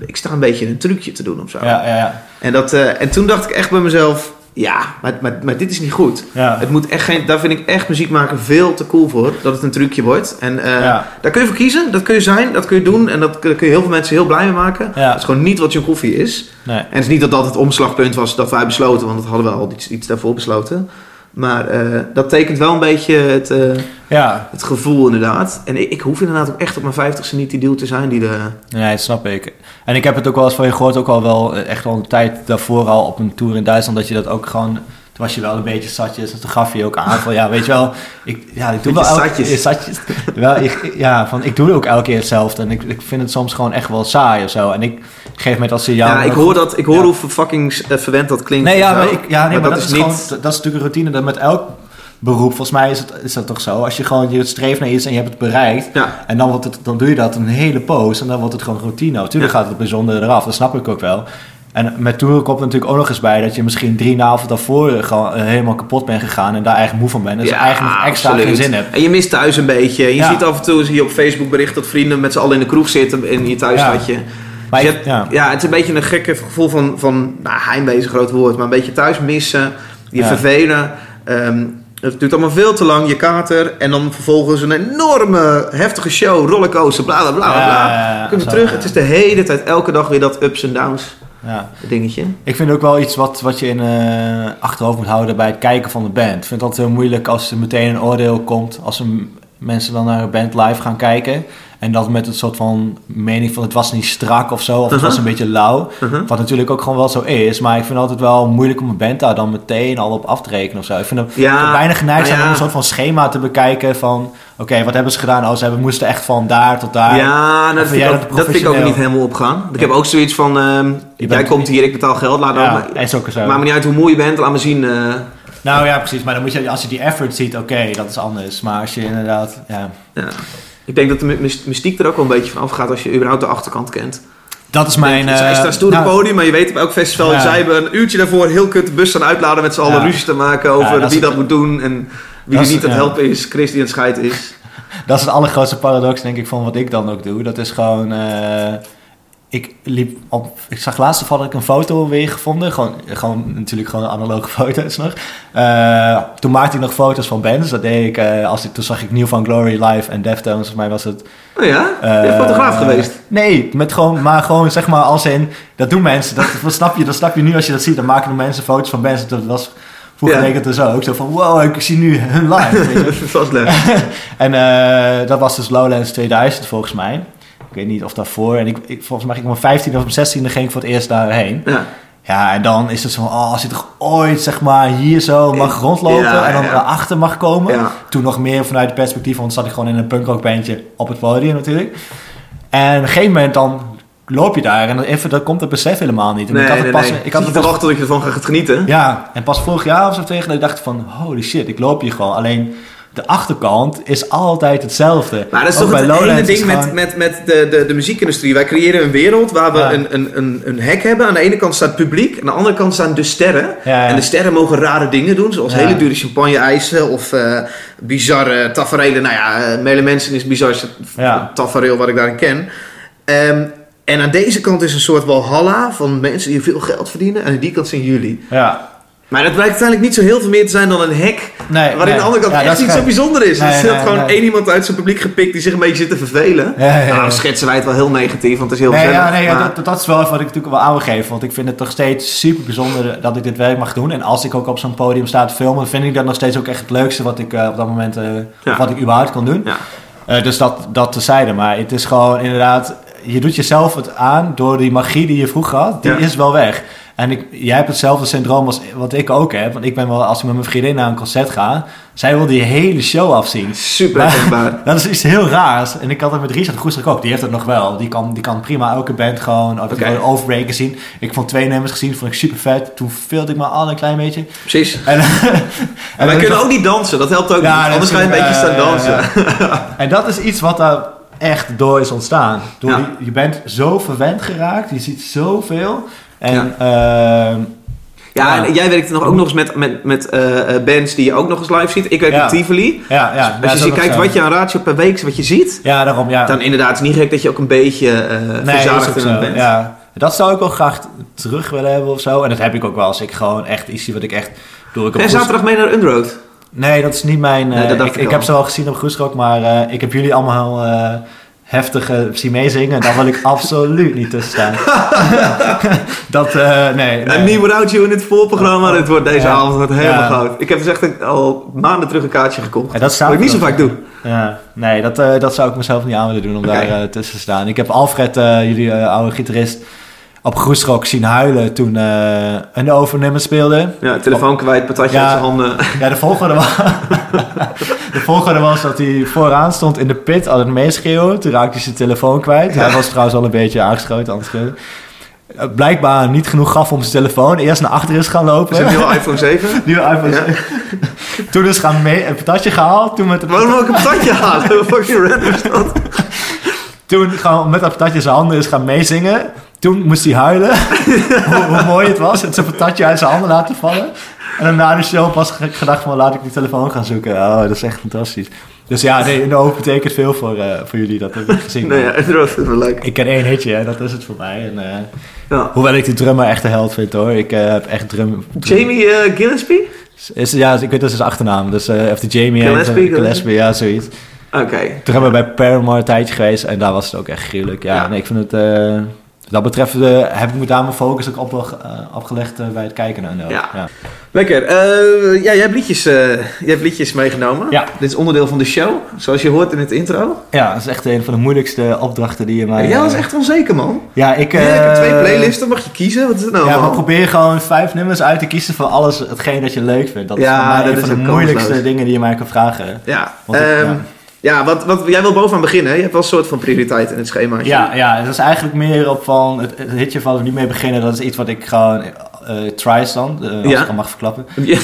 Ik sta een beetje een trucje te doen of zo. Ja, ja, ja. En, dat, eh, en toen dacht ik echt bij mezelf... Ja, maar, maar, maar dit is niet goed. Het moet echt geen, daar vind ik echt muziek maken veel te cool voor. Dat het een trucje wordt. En eh, daar kun je voor kiezen. Dat kun je zijn. Dat kun je doen. En dat kun kun je heel veel mensen heel blij mee maken. Dat is gewoon niet wat John Koffie is. Nee. En het is niet dat dat het omslagpunt was dat wij besloten. Want dat hadden we al iets, iets daarvoor besloten. Maar eh, dat tekent wel een beetje het, eh, Ja, het gevoel inderdaad. En ik, ik hoef inderdaad ook echt op mijn vijftigste niet die deal te zijn. Die de, nee, dat snap ik. En ik heb het ook wel eens van je gehoord, ook al wel eh, echt al een tijd daarvoor al op een tour in Duitsland, dat je dat ook gewoon... Toen was je wel een beetje zatjes, en toen gaf je ook aan van, ja, weet je wel, ik, ja, ik doe wel elke eh, zatjes. wel, ik, ja, van, ik doe ook elke keer hetzelfde en ik, ik vind het soms gewoon echt wel saai of zo. En ik, gegeven moment als ze ja, ik hoor, dat, ik hoor Ja. hoe fucking eh, verwend dat klinkt. Nee, ja, maar, ik, ja, nee, maar, dat, is, niet... gewoon, dat is natuurlijk een routine dat met elk beroep, volgens mij is, het, is dat toch zo. Als je gewoon je streeft naar iets en je hebt het bereikt, Ja, en dan, wordt het, dan doe je dat een hele poos en dan wordt het gewoon routine. Natuurlijk Ja. gaat het bijzonder eraf, dat snap ik ook wel. En met toeren komt er natuurlijk ook nog eens bij dat je misschien drie avonden daarvoor gewoon eh, helemaal kapot bent gegaan en daar eigenlijk moe van bent. Dus Ja, eigenlijk nog extra absoluut. geen zin hebt. En je mist thuis een beetje. Je Ja. ziet af en toe zie je op Facebook bericht dat vrienden met z'n allen in de kroeg zitten in je. Maar Dus ik- je hebt- ja. ja. het is een beetje een gekke gevoel van, van nou, heimwee is een groot woord, maar een beetje thuis missen, je vervelen. Ehm, het duurt allemaal veel te lang, je kater. En dan vervolgens een enorme, heftige show, rollercoaster, bla bla bla bla. Ja, bla. ja, ja, Dan kunnen terug. Het is de hele tijd, elke dag weer dat ups en downs Ja. dingetje. Ik vind ook wel iets wat, wat je in eh achterhoofd moet houden bij het kijken van de band. Ik vind het altijd heel moeilijk als er meteen een oordeel komt. Als mensen dan naar een band live gaan kijken. En dat met een soort van mening van het was niet strak of zo. Of het Uh-huh. was een beetje lauw. Uh-huh. Wat natuurlijk ook gewoon wel zo is. Maar ik vind het altijd wel moeilijk om een band daar dan meteen al op af te rekenen of zo. Ik vind het Ja, vind bijna geneigd zijn ja. om een soort van schema te bekijken van... Oké, wat hebben ze gedaan? Oh, ze hebben, moesten echt van daar tot daar. Ja, nou, dat, vind ik ook, dat dat vind ik ook niet helemaal opgaan. Ik Ja. heb ook zoiets van, ehm, jij komt hier, ik betaal geld, laat Ja, maar. is ook zo. Maakt me niet uit hoe mooi je bent, laat me zien. eh, Nou ja, precies. Maar dan moet je, als je die effort ziet, oké, dat is anders. Maar als je inderdaad... Ja. Ik denk dat de my- mystiek er ook wel een beetje van afgaat als je überhaupt de achterkant kent. dat is mijn... Zij eh, staat stoer op nou, het podium, maar je weet op elk festival, Ja. zij hebben een uurtje daarvoor heel kut de bus aan uitladen met z'n allen Ja. ruzie te maken over Ja, dat wie dat moet doen en wie dat er is- niet aan het helpen is, Chris die aan het scheid is. Dat is het allergrootste paradox, denk ik, van wat ik dan ook doe. Dat is gewoon... eh, ik liep op... Ik zag laatst toevallig ik een foto weer gevonden. Gewoon, gewoon natuurlijk gewoon analoge foto's nog. Eh, toen maakte ik nog foto's van bands. Dat deed ik... eh, als ik, toen zag ik New Van Glory live en Deftones. Volgens mij was het... Oh ja? je eh, fotograaf geweest. Nee, met gewoon, maar gewoon zeg maar als in... Dat doen mensen. Dat, dat, snap je, dat snap je nu als je dat ziet. Dan maken de mensen foto's van bands. Dat was... Vroeger Ja. deed ik het dus ook. Zo van, wow, ik zie nu hun live. weet je. dat was leuk. En dat was dus Lowlands 2000 volgens mij. Ik weet niet of daarvoor. En ik, ik, volgens mij ging ik op mijn 15e of mijn 16e ging ik voor het eerst daarheen. Ja. Ja, en dan is het zo van, oh, als je toch ooit zeg maar hier zo mag rondlopen Ja, en dan ja. erachter mag komen. Ja. Toen nog meer vanuit het perspectief, want dan zat ik gewoon in een punkrockbandje op het podium natuurlijk. En op een gegeven moment dan loop je daar en dan even, dan komt het besef helemaal niet. En Nee, ik had nee, het pas, nee. ik had het pas tot je ervan gaat genieten? ja, en pas vorig jaar of zo tegen dat ik dacht van, holy shit, ik loop hier gewoon. Alleen de achterkant is altijd hetzelfde. Maar dat is Ook toch het hele ding met, gewoon- met, met de, de, de muziekindustrie. Wij creëren een wereld waar we Ja. een, een, een, een hek hebben. Aan de ene kant staat het publiek, aan de andere kant staan de sterren. Ja, ja. En de sterren mogen rare dingen doen, zoals hele dure champagne-eisen of eh, bizarre tafereelen. Nou ja, Mele Mensen is bizar tafereel wat ik daarin ken. Ehm, en aan deze kant is een soort walhalla van mensen die veel geld verdienen. En aan die kant zijn jullie. Ja, Maar dat blijkt uiteindelijk niet zo heel veel meer te zijn dan een hek. nee. Waarin nee. de andere kant Ja, echt is niet zo bijzonder is. Nee, er nee, gewoon één iemand uit zijn publiek gepikt die zich een beetje zit te vervelen. Ja. Nou, schetsen wij het wel heel negatief, want het is heel Nee, gezellig. ja, nee maar- dat, dat- is wel even wat ik natuurlijk wel aangeef. Want ik vind het nog steeds super bijzonder dat ik dit werk mag doen. En als ik ook op zo'n podium sta te filmen, vind ik dat nog steeds ook echt het leukste wat ik eh, op dat moment Ja. wat ik überhaupt kan doen. Eh, dus dat, dat tezijde. Maar het is gewoon inderdaad, je doet jezelf het aan door die magie die je vroeger had, die is wel weg. En ik, jij hebt hetzelfde syndroom als wat ik ook heb. Want ik ben wel, als ik met mijn vriendin naar een concert ga, zij wil die hele show afzien. Super Maar-. Dat is iets heel raars. En ik had het met Richard Goesterk ook. Die heeft het nog wel. Die kan, die kan prima elke band gewoon Oké. overbreken zien. Ik vond twee nummers gezien, vond ik super vet. Toen filde ik me al een klein beetje. Precies. En, en, En wij kunnen ook niet dansen, dat helpt ook Ja, niet. Anders ga je een beetje staan dansen. ja, ja. En dat is iets wat daar echt door is ontstaan. Door Ja. die- je bent zo verwend geraakt. Je ziet zoveel. En Ja. ehm, Ja, en jij werkt nog ook nog eens met, met, met eh, eh, bands die je ook nog eens live ziet. Ik werk met Tivoli. ja, ja. Als je kijkt wat je aan ratio per week wat je ziet, Ja, daarom. Ja. dan inderdaad is het niet gek dat je ook een beetje Nee, is verzadigd in bent. Ja. Dat zou ik wel graag terug willen hebben of zo. En dat heb ik ook wel als ik gewoon echt iets zie wat ik echt... Doe ik Goes- zaterdag mee naar Underroad? Nee, dat is niet mijn... Nee, eh, dat ik, ik ik al. heb ze wel gezien op Groesrock, maar eh, ik heb jullie allemaal eh heftig eh, zien meezingen. En daar wil ik absoluut niet tussen staan. dat, nee. nee. Een nieuw roundje in het voorprogramma. Dit wordt deze Ja. avond wordt helemaal Ja. goud. Ik heb dus echt al maanden terug een kaartje gekocht. En dat Wat ik niet zo vaak doe. Ja, nee, dat, dat zou ik mezelf niet aan willen doen om daar tussen te staan. Ik heb Alfred, jullie oude gitarist, op Groesrock zien huilen toen eh, een overnummer speelde. Ja, telefoon kwijt, patatje Ja. uit zijn handen. Ja, de volgende was, de volgende was dat hij vooraan stond in de pit aan het meeschreeuwen. Toen raakte hij zijn telefoon kwijt. Hij was trouwens al een beetje aangeschoten schreeuwen. Eh, Blijkbaar niet genoeg gaf om zijn telefoon. Eerst naar achter is gaan lopen. Is een nieuwe iPhone 7? Nieuwe iPhone. Ja. Toen is gaan mee, een patatje gehaald. Toen met, Waarom ook een patatje halen? Fucking random toen gewoon met dat patatje zijn handen is gaan meezingen. Toen moest hij huilen. hoe, hoe mooi het was. Het zijn patatje uit zijn handen laten vallen. En dan na de show pas ge- gedacht van laat ik die telefoon gaan zoeken. Oh, dat is echt fantastisch. Dus ja, nee, de oog betekent veel voor, eh, voor jullie. Dat heb ik gezien. Nee, ja, vind ik wel leuk. Ik ken één hitje, hè, dat is het voor mij. En, eh, Ja. hoewel ik die drummer echt de held vind hoor. Ik eh, heb echt drum... Jamie Gillespie? Is, ja, ik weet dat is zijn achternaam. Dus eh of de Jamie Gillespie, Gillespie, ja, zoiets. Oké. Toen hebben we bij Paramore een tijdje geweest en daar was het ook echt gruwelijk. Ja, Ja. Nee, ik vind het... dat betreft eh, heb ik me daar mijn focus ook op, ge- eh, opgelegd eh, bij het kijken naar. Ja. ja. Lekker. Ja, jij hebt, liedjes, jij hebt liedjes meegenomen. Ja. Dit is onderdeel van de show, zoals je hoort in het intro. Ja, dat is echt een van de moeilijkste opdrachten die je mij... jij was eh, echt onzeker, man. Ja, ik... Ja, ik heb twee playlisten, mag je kiezen? Wat is het nou Ja, maar allemaal? probeer gewoon vijf nummers uit te kiezen van alles hetgeen dat je leuk vindt. Dat is Ja, voor mij dat een is van de moeilijkste dingen die je mij kan vragen. Ja, Want ik- ehm, ja. Ja. wat, wat, jij wil bovenaan beginnen. hè? Je hebt wel een soort van prioriteit in het schema. Ja, ja, het is eigenlijk meer op van het, het hitje waar we niet mee beginnen. Dat is iets wat ik gewoon eh tries dan, eh, als Ja. ik al mag verklappen. Ja.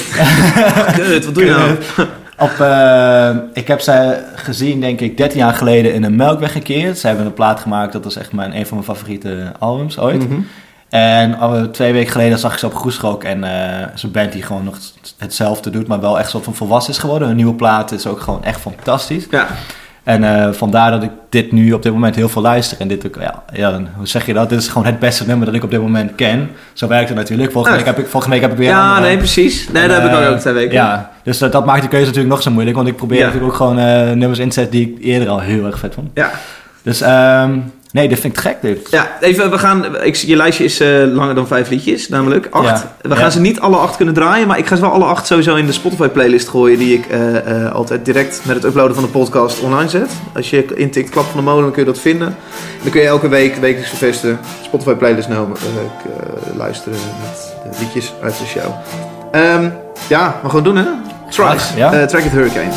Kut, wat doe je nou? Op, eh, ik heb zij gezien, denk ik, 13 jaar geleden in een Melkweg gekeerd. Ze hebben een plaat gemaakt, dat was echt mijn, een van mijn favoriete albums ooit. Mhm. En al twee weken geleden zag ik ze op Groesrock en eh zo'n band die gewoon nog hetzelfde doet, maar wel echt soort van volwassen is geworden. Hun nieuwe plaat is ook gewoon echt fantastisch. Ja. En eh, vandaar dat ik dit nu op dit moment heel veel luister. En dit ook, ja, ja, hoe zeg je dat? Dit is gewoon het beste nummer dat ik op dit moment ken. Zo werkt het natuurlijk. Volgende, Ah. week, heb ik, volgende week heb ik weer ja, andere- nee, precies. Nee, En, dat heb ik eh, ook twee weken. Ja, dus dat, dat maakt de keuze natuurlijk nog zo moeilijk. Want ik probeer Ja. natuurlijk ook gewoon eh, nummers in te zetten die ik eerder al heel erg vet vond. Ja. Dus ehm, nee, dit vind ik gek dit. Ja, even, we gaan, ik, je lijstje is eh, langer dan vijf liedjes, namelijk acht. Ja. We gaan Ja. ze niet alle acht kunnen draaien, maar ik ga ze wel alle acht sowieso in de Spotify playlist gooien, die ik eh, eh, altijd direct met het uploaden van de podcast online zet. Als je intikt Klap van de Molen, dan kun je dat vinden. Dan kun je elke week, wekelijks vervesten, Spotify playlist eh, luisteren met de liedjes uit de show. Ehm, ja, maar gewoon doen hè. Tries, Ja. Track It Hurricane.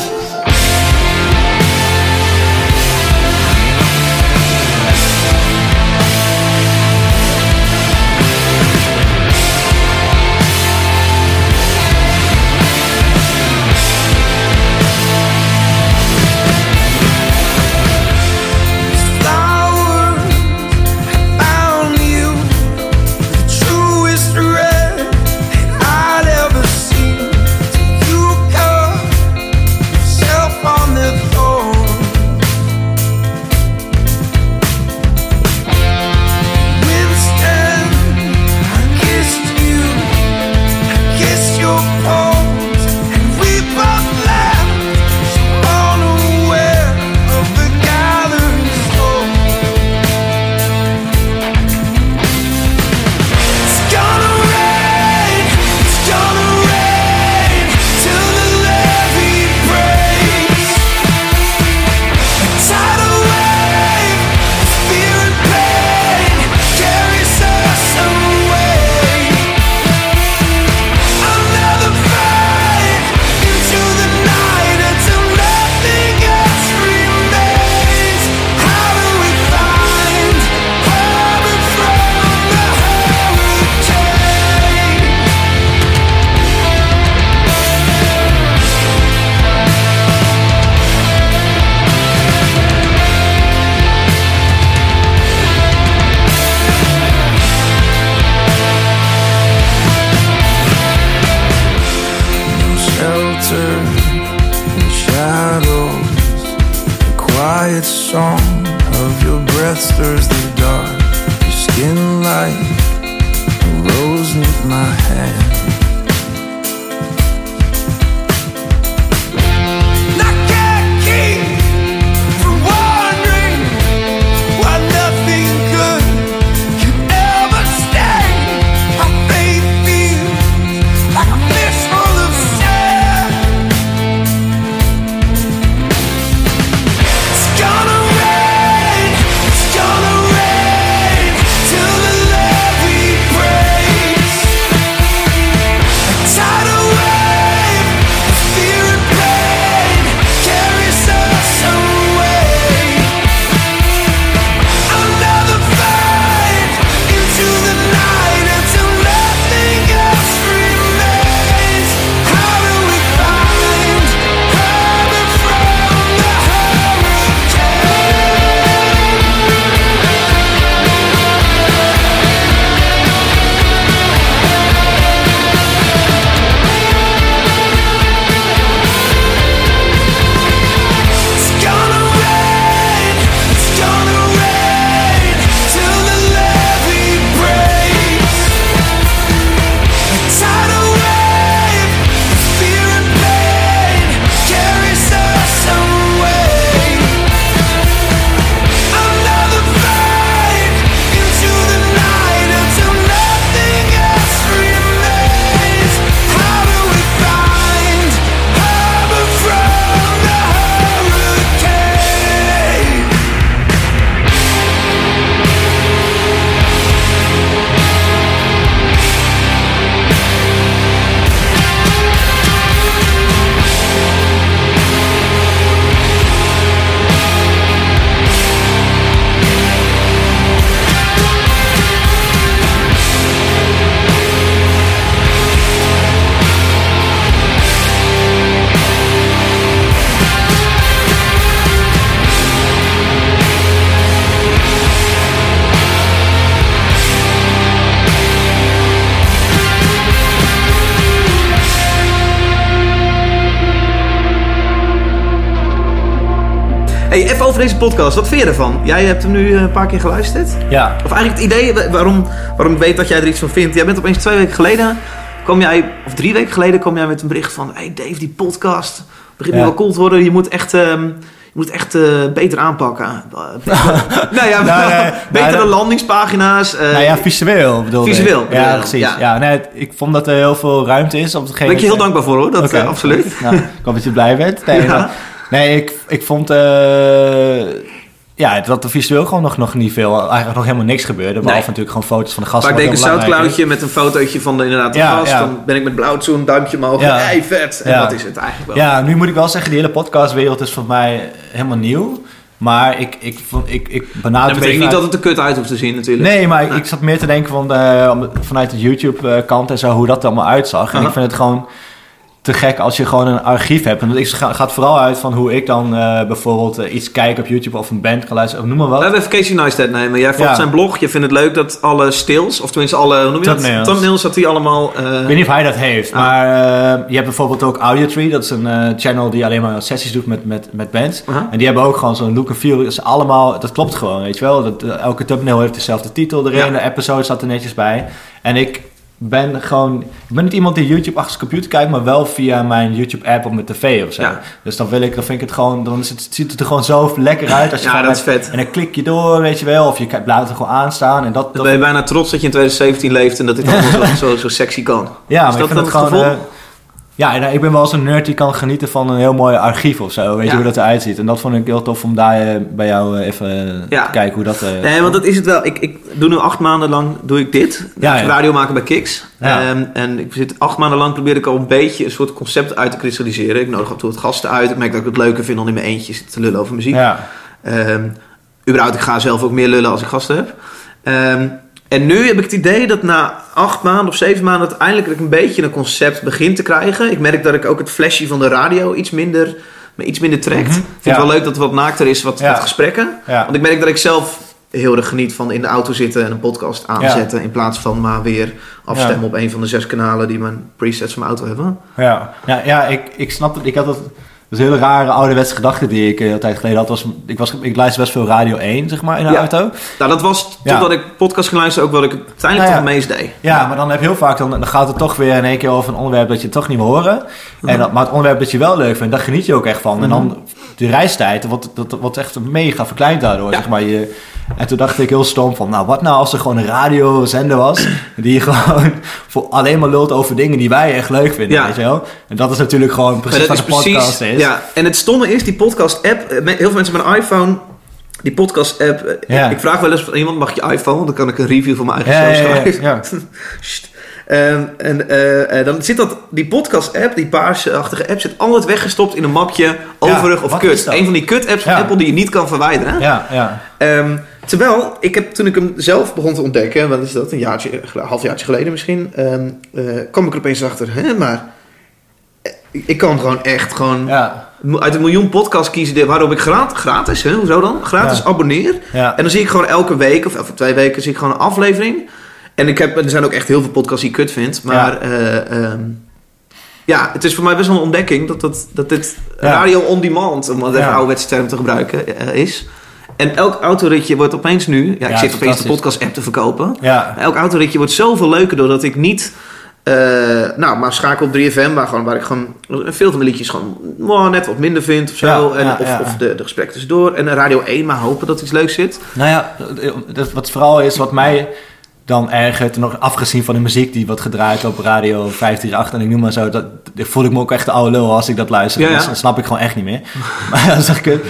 Over deze podcast. Wat vind je ervan? Jij hebt hem nu eh, een paar keer geluisterd. Ja. Of eigenlijk het idee wa- waarom, waarom ik weet dat jij er iets van vindt. Jij bent opeens twee weken geleden, kwam jij, of drie weken geleden, kwam jij met een bericht van... Hey Dave, die podcast begint nu Ja. wel cool te worden. Je moet echt, ehm, je moet echt eh, beter aanpakken. Eh, nou ja, Nou, nee, betere nou, landingspagina's. eh, nou ja, visueel bedoel ik. Visueel Ja, precies. ja. Ja. nee, ik vond dat er heel veel ruimte is op ben ik je heel dankbaar voor hoor, dat eh, absoluut. Nou, ik hoop dat je blij bent. Nee, Ja. Nee ik, ik vond... eh, ja, dat er visueel gewoon nog, nog niet veel... Eigenlijk nog helemaal niks gebeurde. Behalve Nee. natuurlijk gewoon foto's van de gasten. Maar ik denk een zoutcloudje met een fotootje van de, inderdaad de Ja, gast. ja. Dan ben ik met blauw zo'n duimpje omhoog. Ja. Hey, vet. En dat is het eigenlijk wel. Ja, nu moet ik wel zeggen, die hele podcastwereld is voor mij helemaal nieuw. Maar ik, ik, ik, ik dat benader betekent niet dat het er kut uit hoeft te zien natuurlijk. Nee, maar ik, ik zat meer te denken van de, vanuit de YouTube-kant en zo, hoe dat er allemaal uitzag. En ik vind het gewoon te gek als je gewoon een archief hebt. En ik ga, gaat vooral uit van hoe ik dan eh, bijvoorbeeld eh, iets kijk op YouTube of een band ga luisteren, of noem maar wat. Laten we even Casey Neistat nemen. Jij volgt Ja. zijn blog. Je vindt het leuk dat alle stills, of tenminste alle, hoe noem je dat? Thumbnails. Thumbnails, dat die allemaal... eh, Ik weet niet of hij dat heeft, Ah. maar je hebt bijvoorbeeld ook Audiotree. Dat is een channel die alleen maar sessies doet met, met, met bands. En die hebben ook gewoon zo'n look and feel. Dus allemaal, dat klopt gewoon, weet je wel. Dat, elke thumbnail heeft dezelfde titel erin. Ja. De episode staat er netjes bij. En ik ben gewoon... Ik ben niet iemand die YouTube achter zijn computer kijkt, maar wel via mijn YouTube-app op mijn tv of zo. Ja. Dus dan wil ik, dan vind ik het gewoon... Dan is het, ziet het er gewoon zo lekker uit. Als je Ja, dat is vet. En dan klik je door, weet je wel. Of je blijft er gewoon aanstaan. En dat, Dan dat ben je bijna trots dat je in 2017 leeft en dat dit allemaal zo, zo, zo sexy kan. Ja, Is maar dat ik vind het dan gewoon... ja, eh, ik ben wel zo'n nerd die kan genieten van een heel mooi archief of zo. Weet Ja. je hoe dat eruit ziet? En dat vond ik heel tof om daar eh, bij jou eh, even Ja. te kijken hoe dat... eh, Nee, want dat is het wel. Ik, ik doe nu acht maanden lang doe ik dit. Ja. Radio maken bij Kiks. Ehm, en ik zit acht maanden lang probeer ik al een beetje een soort concept uit te kristalliseren. Ik nodig af en toe wat gasten uit. Ik merk dat ik het leuker vind dan in mijn eentje zitten te lullen over muziek. ja. Ehm, überhaupt, ik ga zelf ook meer lullen als ik gasten heb. Ehm, en nu heb ik het idee dat na acht maanden of zeven maanden... uiteindelijk dat ik een beetje een concept begin te krijgen. Ik merk dat ik ook het flashje van de radio iets minder, me iets minder trekt. Ik vind Ja. het wel leuk dat het wat naakter is, wat, Ja. wat gesprekken. Ja. Want ik merk dat ik zelf heel erg geniet van in de auto zitten en een podcast aanzetten... in plaats van maar weer afstemmen op een van de zes kanalen... die mijn presets van mijn auto hebben. Ja, ja, ja ik, ik snap het. Ik had het Dat is een hele rare ouderwetse gedachte die ik een tijd geleden had. Was, ik, was, ik luister best veel Radio 1, zeg maar, in de Ja. auto. Nou, dat was Ja. totdat ik podcast ging luisteren ook wat ik uiteindelijk Nou toch ja. het meest deed. Ja, maar dan heb je heel vaak, dan, dan gaat het toch weer in één keer over een onderwerp dat je toch niet wil horen. En dat, maar het onderwerp dat je wel leuk vindt, daar geniet je ook echt van. En dan de reistijd, wordt, dat wordt echt mega verkleind daardoor, Ja. zeg maar. Je, en toen dacht ik heel stom van, nou wat nou als er gewoon een radiozender was, die gewoon voor alleen maar lult over dingen die wij echt leuk vinden, Ja. weet je wel. En dat is natuurlijk gewoon precies wat een podcast precies. is. Ja, en het stomme is, die podcast-app. eh, Heel veel mensen met een iPhone. Die podcast-app. eh, Ja. Ik vraag wel eens van iemand: mag je iPhone? Dan kan ik een review van mijn eigen Ja, show schrijven. Ehm, en eh, eh, dan zit dat, die podcast-app, die paarsachtige app, zit altijd weggestopt in een mapje overig of kut. Een van die kut-apps van. Apple die je niet kan verwijderen. Ja, ja. Ehm, terwijl, ik heb toen ik hem zelf begon te ontdekken, wat is dat, een jaartje, een halfjaartje geleden misschien, eh, kwam ik er opeens achter, hè, maar ik kan gewoon echt gewoon ja. uit een miljoen podcasts kiezen waarop ik gratis, gratis hè, hoezo dan? Gratis Ja. abonneer. ja. En dan zie ik gewoon elke week of elke twee weken zie ik gewoon een aflevering. En ik heb, er zijn ook echt heel veel podcasts die ik kut vind, maar eh, ehm, ja, het is voor mij best wel een ontdekking dat, dat, dat dit Ja. radio on demand, om wat even Ja. een ouderwetse term te gebruiken, eh, is. En elk autoritje wordt opeens nu, ja, ik Ja, zit opeens de podcast-app te verkopen. ja. Elk autoritje wordt zoveel leuker doordat ik niet. eh, nou, maar schakel op 3FM, waar, gewoon, waar ik gewoon veel van de liedjes gewoon net wat minder vind of zo. Ja, en, ja, of ja. of de, de gesprekken tussendoor. En Radio 1, maar hopen dat iets leuks zit. Nou ja, dat, wat vooral is wat mij dan ergert, nog afgezien van de muziek die wordt gedraaid op radio 538 en ik noem maar zo, dat, voel ik me ook echt de oude lul als ik dat luister. Ja, ja. Dat snap ik gewoon echt niet meer. maar dat is echt kut.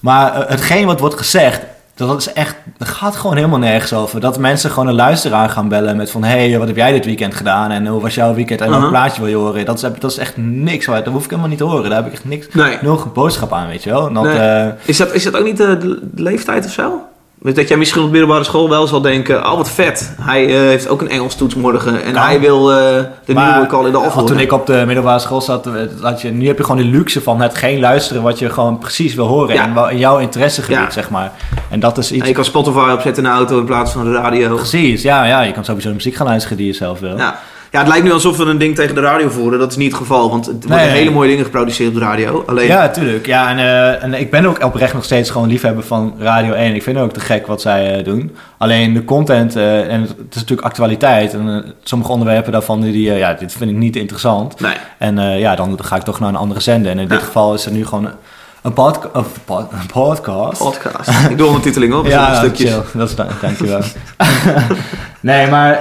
Maar eh, hetgeen wat wordt gezegd, dat is echt, dat gaat gewoon helemaal nergens over. Dat mensen gewoon een luisteraar gaan bellen met van, hé, hey, wat heb jij dit weekend gedaan en hoe was jouw weekend en welk Uh-huh. plaatje wil je horen? Dat is, dat is echt niks, dat hoef ik helemaal niet te horen. Daar heb ik echt niks, Nee. nul boodschap aan, weet je wel. Dat, Nee. eh, Is dat, is dat ook niet de, de leeftijd of zo? Weet Dat jij misschien op de middelbare school wel zal denken: oh wat vet. Hij eh, heeft ook een Engels toets morgen. En Kan. hij wil eh, de nieuwe Call in the Off al toen ik op de middelbare school zat, eh, had je, nu heb je gewoon de luxe van hetgeen luisteren wat je gewoon precies wil horen. Ja. En wel in jouw interessegebied, Ja. zeg maar. En dat is iets... En je kan Spotify opzetten in de auto in plaats van de radio. Precies, ja, ja. Je kan sowieso de muziek gaan luisteren die je zelf wil. Ja. Ja, het lijkt nu alsof we een ding tegen de radio voeren. Dat is niet het geval, want het worden Nee. hele mooie dingen geproduceerd op de radio. Alleen, Ja, tuurlijk. Ja, en, eh, en ik ben ook oprecht nog steeds gewoon liefhebber van Radio 1. Ik vind het ook te gek wat zij eh, doen. Alleen de content, eh, en het is natuurlijk actualiteit. En sommige onderwerpen daarvan, die, ja, dit vind ik niet interessant. nee. En ja, dan ga ik toch naar een andere zender. En in dit geval is er nu gewoon een, podca of pod- een podcast. Podcast. Ik doe ondertiteling op, ja, Ja, stukjes. chill. Dat is, dankjewel. nee, maar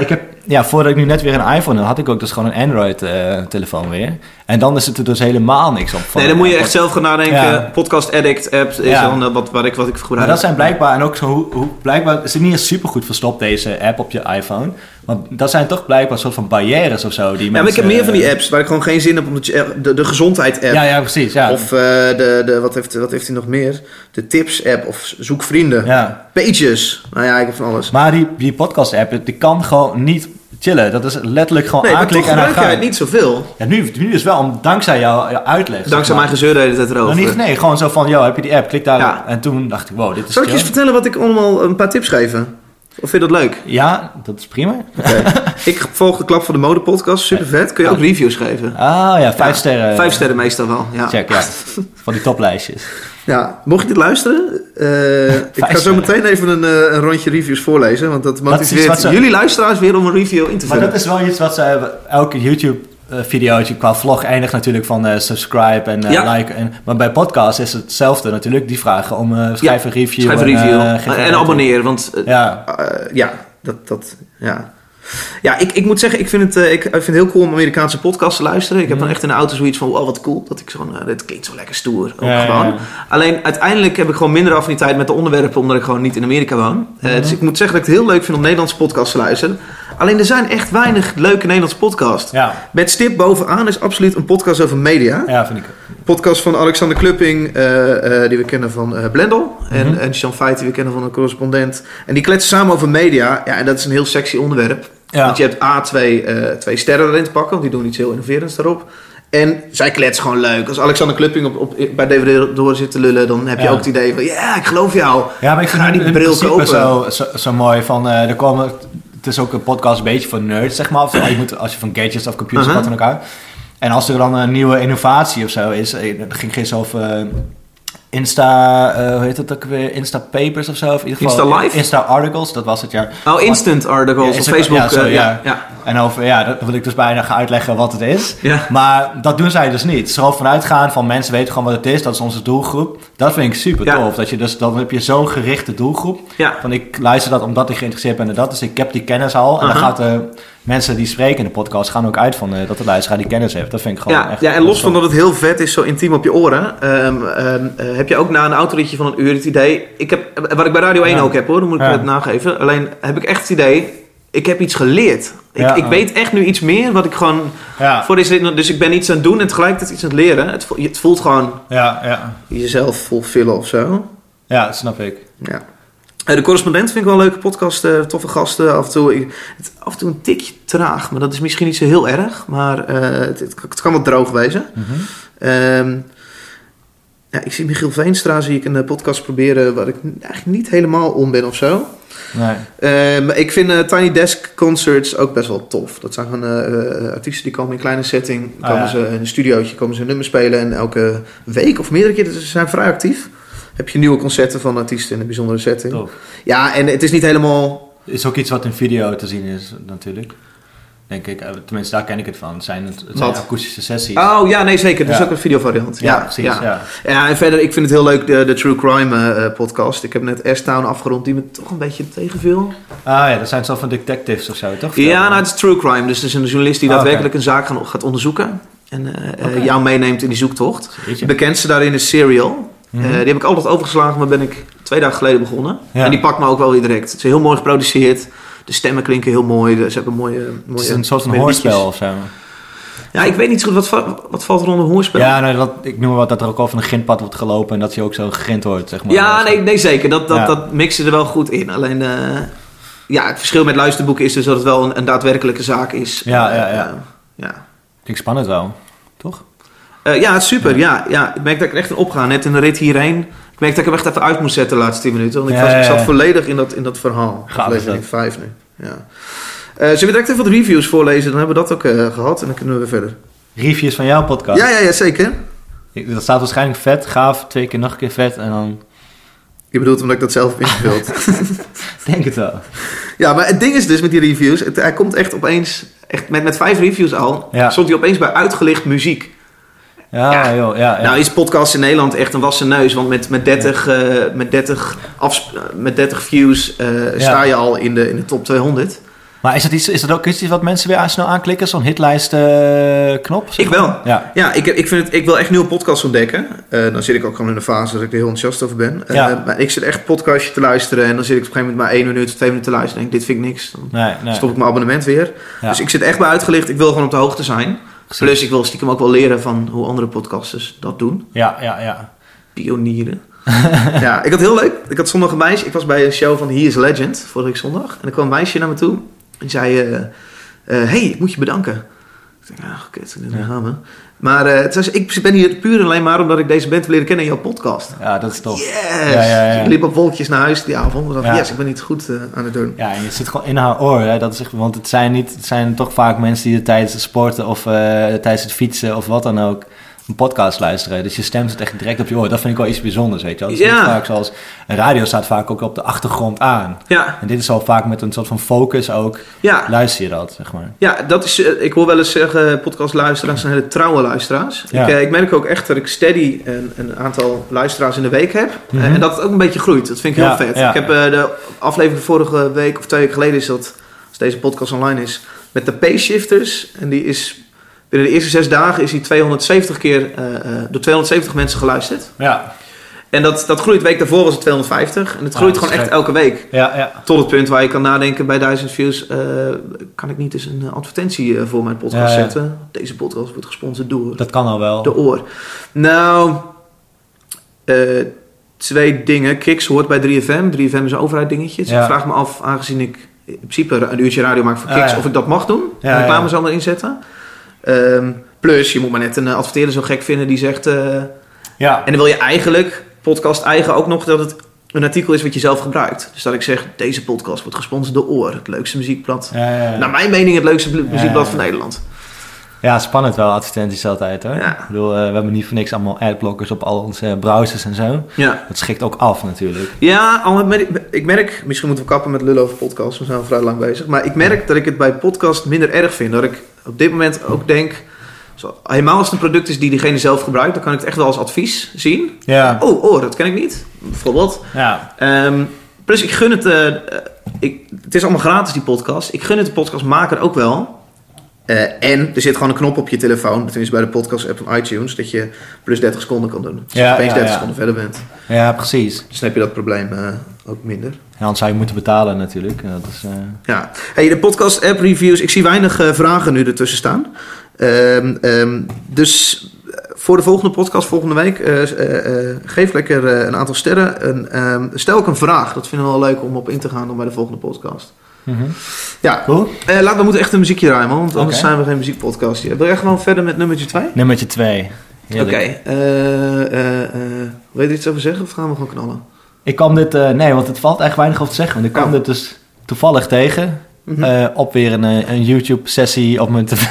ik heb, ja, voordat ik nu net weer een iPhone had, had ik ook dus gewoon een Android-telefoon weer. En dan is het er dus helemaal niks op. van. Nee, dan moet je echt zelf gaan nadenken. Ja. Podcast Addict app is Ja. dan eh, wat, wat, ik, wat ik gebruik. Maar dat zijn blijkbaar, en ook zo, hoe, hoe, blijkbaar is het niet eens supergoed verstopt, deze app op je iPhone. Want dat zijn toch blijkbaar soort van barrières of zo. Die ja, maar ik heb mensen, meer van die eh, apps waar ik gewoon geen zin heb. Omdat je, de, de gezondheid app. Ja, ja, precies. Ja. Of eh, de, de, wat, heeft, wat heeft hij nog meer? De tips app of zoek vrienden. ja. Pages. Nou ja, ik heb van alles. Maar die, die podcast-app, die kan gewoon niet chillen. Dat is letterlijk gewoon Nee, aanklikken en dan het gaan. niet zoveel. Ja, nu, nu dus wel, om, dankzij jouw uitleg. Dankzij mijn gezeur de hele tijd erover. Nou, niet, nee, gewoon zo van, yo, heb je die app? Klik daar. Ja. En toen dacht ik, wow, dit is Zal ik je eens vertellen wat ik allemaal een paar tips geven? Of vind je dat leuk? Ja, dat is prima. Ik volg de Klap van de Mode podcast, super vet. Kun je ook reviews geven? Ah ja, vijf Ja, sterren. Vijf sterren meestal wel, ja. Check, ja. Van die toplijstjes. Ja, mocht je dit luisteren, eh, ik ga zo meteen even een, eh, een rondje reviews voorlezen, want dat motiveert jullie luisteraars weer om een review in te Maar vullen. dat is wel iets wat ze elke YouTube videootje qua vlog eindigt natuurlijk van eh, subscribe en eh, Ja. like. En, maar bij podcasts is het hetzelfde natuurlijk. Die vragen om eh schrijf een review. Schrijf een en, review eh, en abonneer, want eh, Ja, eh, ja, dat, dat, ja. Ja, ik, ik moet zeggen, ik vind, het, eh, ik, ik vind het heel cool om Amerikaanse podcasts te luisteren. Ik heb dan echt in de auto zoiets van, wow, wat cool. Dat ik zo'n, eh, dit klinkt zo lekker stoer. Ook Ja, ja, gewoon. ja. Alleen uiteindelijk heb ik gewoon minder affiniteit met de onderwerpen, omdat ik gewoon niet in Amerika woon. Eh, Dus ik moet zeggen dat ik het heel leuk vind om Nederlandse podcasts te luisteren. Alleen er zijn echt weinig leuke Nederlandse podcasts. ja, Met stip bovenaan is absoluut een podcast over media. ja, vind ik. Podcast van Alexander Klupping, eh, eh, die we kennen van eh, Blendel. En, Mhm. en Jean Veit, die we kennen van een correspondent. En die kletsen samen over media. Ja, en dat is een heel sexy onderwerp. Ja. Want je hebt A, twee, twee sterren erin te pakken. Want die doen iets heel innoverends daarop. En zij kletsen gewoon leuk. Als Alexander Klupping op, op, bij DVD door zit te lullen... dan heb je Ja. ook het idee van... Ja, ik geloof jou. Ja, maar ik vind Ga die bril kopen. Zo, zo, zo mooi van, eh, er komen, het is ook een podcast een beetje voor nerds, zeg maar. Of, je moet, als je van gadgets of computers Uh-huh. wat dan ook uit. En als er dan een nieuwe innovatie of zo is, eh, dat ging gisteren over eh, Insta, eh, hoe heet dat ook weer? Insta Papers of zo? Of in ieder geval, Insta Live? Insta Articles, dat was het jaar. Oh, instant articles Ja, op Facebook. ja, zo, eh, ja. ja. En over, ja, dat wil ik dus bijna gaan uitleggen wat het is. Ja. Maar dat doen zij dus niet. Het is gewoon vanuitgaan van mensen weten gewoon wat het is. Dat is onze doelgroep. Dat vind ik super tof. Dat je dus, dan heb je zo'n gerichte doelgroep. Ja. Van ik luister dat omdat ik geïnteresseerd ben in dat. Dus ik heb die kennis al. En dan gaat de mensen die spreken in de podcast gaan ook uit van eh, dat de luisteraar die kennis heeft. Dat vind ik gewoon Ja, echt... ja, en los van dat het heel vet is, zo intiem op je oren, ehm, ehm, eh, heb je ook na een autoritje van een uur het idee. Ik heb, wat ik bij Radio 1 Ja. ook heb hoor, dan moet ik het nageven. Alleen heb ik echt het idee, ik heb iets geleerd. Ik, ik weet echt nu iets meer wat ik gewoon. Ja, Voor deze, dus ik ben iets aan het doen en tegelijkertijd iets aan het leren. Het, vo- het voelt gewoon ja, ja. jezelf fulfillen of zo. ja, dat snap ik. Ja. Eh, De correspondent vind ik wel een leuke podcast, eh, toffe gasten. Af en, toe, ik- het, af en toe een tikje traag, maar dat is misschien niet zo heel erg. Maar eh, het, het, kan wat droog wezen. Mhm. Ehm, ja, ik zie Michiel Veenstra zie ik een podcast proberen waar ik eigenlijk niet helemaal om ben of zo. Nee. Ehm, ik vind Tiny Desk Concerts ook best wel tof. Dat zijn gewoon artiesten die komen in een kleine setting, Ah, komen ja. ze in een studiootje, komen ze een nummer spelen en elke week of meerdere keer, dus ze zijn vrij actief. Heb je nieuwe concerten van artiesten in een bijzondere setting. Ja, en het is niet helemaal Is ook iets wat in video te zien is, natuurlijk. Denk ik. Eh, Tenminste, daar ken ik het van. Het zijn, het, het zijn akoestische sessies. Oh ja, nee zeker. Dat is Ja. ook een videovariant. ja, Ja, precies. Ja. Ja. Ja, en verder, ik vind het heel leuk, de, de True Crime eh, podcast. Ik heb net S-Town afgerond, die me toch een beetje tegenviel. Ah ja, dat zijn zo van detectives of zo, toch? Ja, nou, het is True Crime. Dus het is een journalist die Ah, daadwerkelijk een zaak gaat onderzoeken. En eh, jou meeneemt in die zoektocht. Bekendste daarin is Serial. Eh, die heb ik altijd overgeslagen, maar ben ik twee dagen geleden begonnen. Ja. En die pakt me ook wel weer direct. Het is heel mooi geproduceerd. De stemmen klinken heel mooi. Ze hebben mooie... mooie Het is een soort van hoorspel of zo. Ja, ik weet niet zo goed. Wat, wat valt er onder hoorspel? Ja, dat, ik noem maar wat dat er ook over een grindpad wordt gelopen en dat je ook zo gegrind wordt, zeg maar. Ja, nee, nee zeker. Dat, dat, Ja. dat mixen er wel goed in. Alleen, eh, ja, het verschil met luisterboeken is dus dat het wel een, een daadwerkelijke zaak is. Ja, ja, ja. eh, ja. Klinkt spannend wel? Eh, ja, super. Ja. Ja, ik merk dat ik er echt in opga. Net in de rit hierheen. Ik merk dat ik hem echt even uit moest zetten de laatste 10 minuten. Want ik, Ja, was, ik zat volledig in dat, in dat verhaal. Aflevering dat. 5 nu. Ja. Eh, zullen we direct even wat reviews voorlezen? Dan hebben we dat ook eh, gehad. En dan kunnen we weer verder. Reviews van jouw podcast. Ja, ja, ja, zeker. Ik- Dat staat waarschijnlijk vet, gaaf, twee keer nog een keer vet en dan... Je bedoelt omdat ik dat zelf heb ingevuld. Denk het wel. Ja, maar het ding is dus met die reviews, het, hij komt echt opeens, echt met, met vijf reviews al, Ja. stond hij opeens bij uitgelicht muziek. Ja, joh, ja. ja. Nou is podcast in Nederland echt een wassen neus, want met, met, 30, eh, met, 30, afsp- eh, met 30 views eh, sta je al in de, in de top 200. Maar is dat, iets, is dat ook iets wat mensen weer aan- snel aanklikken? Zo'n hitlijst eh, knop? Ik wel. Ja. Ja, ik, ik, vind het, ik wil echt nieuwe podcasts ontdekken. Dan zit ik ook gewoon in een fase dat ik er heel enthousiast over ben. Ja. maar ik zit echt podcastje te luisteren en dan zit ik op een gegeven moment maar één minuut of twee minuten te luisteren en denk ik, dit vind ik niks. Dan Nee, nee. stop ik mijn abonnement weer. Ja. Dus ik zit echt bij uitgelicht. Ik wil gewoon op de hoogte zijn. Plus ik wil stiekem ook wel leren van hoe andere podcasters dat doen. Ja, ja, ja. Pionieren. ja, ik had heel leuk. Ik had zondag een meisje. Ik was bij een show van He is Legend vorige week zondag. En er kwam een meisje naar me toe. En zei, eh, eh, hey, ik moet je bedanken. Ik dacht, ah, kut, dit Ja. gaan we. Maar eh, het was, ik ben hier puur en alleen maar omdat ik deze band wil leren kennen in jouw podcast. Ja, dat is tof. Yes! Ja, ja, ja. Ik liep op wolkjes naar huis die avond. En dacht, Ja. yes, ik ben iets goed eh, aan het doen. Ja, en je zit gewoon in haar oor. Hè? Dat is echt, want het zijn, niet, het zijn toch vaak mensen die er tijdens het sporten of eh, tijdens het fietsen of wat dan ook een podcast luisteren. Dus je stem zit echt direct op je oor. Dat vind ik wel iets bijzonders, weet je wel. Is Ja. vaak zoals... Een radio staat vaak ook op de achtergrond aan. Ja, En dit is al vaak met een soort van focus ook. ja. Luister je dat, zeg maar. Ja, dat is, eh, ik hoor wel eens zeggen, podcastluisteraars zijn hele trouwe luisteraars. Ja. Ik, eh, ik merk ook echt dat ik steady een, een aantal luisteraars in de week heb. Eh, Mhm. en dat het ook een beetje groeit. Dat vind ik heel vet. Ik heb de aflevering vorige week of twee weken geleden is dat, als deze podcast online is, met de P-shifters. En die is, binnen de eerste zes dagen is die 270 keer eh, eh, door 270 mensen geluisterd. Ja, En dat, dat groeit, week daarvoor was het 250. En het groeit gewoon echt elke week. ja, ja. Tot het punt waar je kan nadenken bij 1000 views. eh, kan ik niet eens een advertentie voor mijn podcast Ja, zetten? Deze podcast wordt gesponsord door Dat kan al wel. de oor. Nou, twee dingen. Kiks hoort bij 3FM. 3FM is een overheid dingetje. Dus Ja. ik vraag me af, aangezien ik in principe een uurtje radio maak voor Kiks, of ik dat mag doen. Ja, en reclame ja. zal Ehm, plus, je moet maar net een eh, adverteerder zo gek vinden die zegt... eh, Ja, en dan wil je eigenlijk, podcast eigen, ook nog dat het een artikel is wat je zelf gebruikt. Dus dat ik zeg, deze podcast wordt gesponsord door Oor. Het leukste muziekblad. ja, ja, ja. Naar mijn mening het leukste bl- muziekblad van Nederland. Ja, spannend wel, advertenties altijd hoor. Ja. Ik bedoel, eh, we hebben niet voor niks allemaal adblockers op al onze browsers en zo. Ja. Dat schikt ook af natuurlijk. Ja, al merk- ik merk, misschien moeten we kappen met lullen over podcasts, we zijn al vrij lang bezig. Maar ik merk dat ik het bij podcast minder erg vind. Dat ik op dit moment ook denk, zo, helemaal als het een product is die diegene zelf gebruikt, dan kan ik het echt wel als advies zien. Ja. Oh, oh, dat ken ik niet, bijvoorbeeld. Ja. Ehm, plus ik gun het, eh, eh, ik, het is allemaal gratis die podcast. Ik gun het de podcastmaker ook wel. Eh, en er zit gewoon een knop op je telefoon, tenminste bij de podcast app van iTunes, dat je plus 30 seconden kan doen. Dus Ja, als je opeens ja, 30 ja. seconden verder bent, ja, precies. dan heb je dat probleem eh, ook minder. Ja, anders zou je moeten betalen natuurlijk. Ja, Dat is, eh, Ja, hey, de podcast app reviews. Ik zie weinig vragen nu ertussen staan. Ehm, ehm, dus voor de volgende podcast volgende week geef lekker een aantal sterren. En, ehm, stel ook een vraag. Dat vinden we wel leuk om op in te gaan dan bij de volgende podcast. Ja, Cool. laten we moeten echt een muziekje ruimen, want anders zijn we geen muziekpodcast. Wil jij gewoon verder met nummertje 2? Nummertje 2. Oké, eh, eh, eh, wil je er iets over zeggen of gaan we gewoon knallen? Ik kwam dit, nee, want het valt echt weinig over te zeggen. Want ik kwam Oh. dit dus toevallig tegen. Mhm. op weer een, een YouTube-sessie op mijn tv.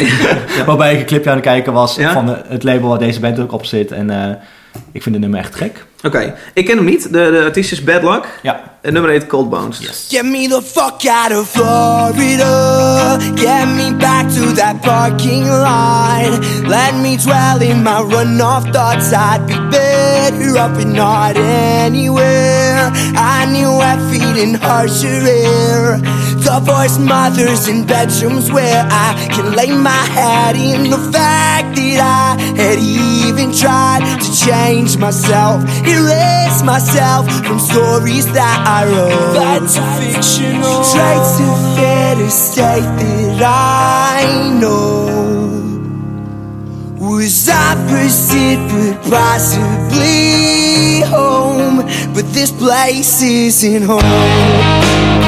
Waarbij ik een clipje aan het kijken was Ja? van de- het label waar deze band ook op zit. En ik vind het nummer echt gek. Oké, ik ken hem niet. De, de artiest is Bad Luck. Ja. Het nummer heet Cold Bones. Get me the fuck out of Florida. Get me back to that parking lot. Let me dwell in my runoff thoughts. I'd be better up and not anywhere. I knew I'd feed in harsher air. The voice mothers in bedrooms where I can lay my head in the fact that I had even tried to change myself, erase myself from stories that I wrote. That's fictional. Straight to fair state that I know was opposite, but possibly. But this place isn't home.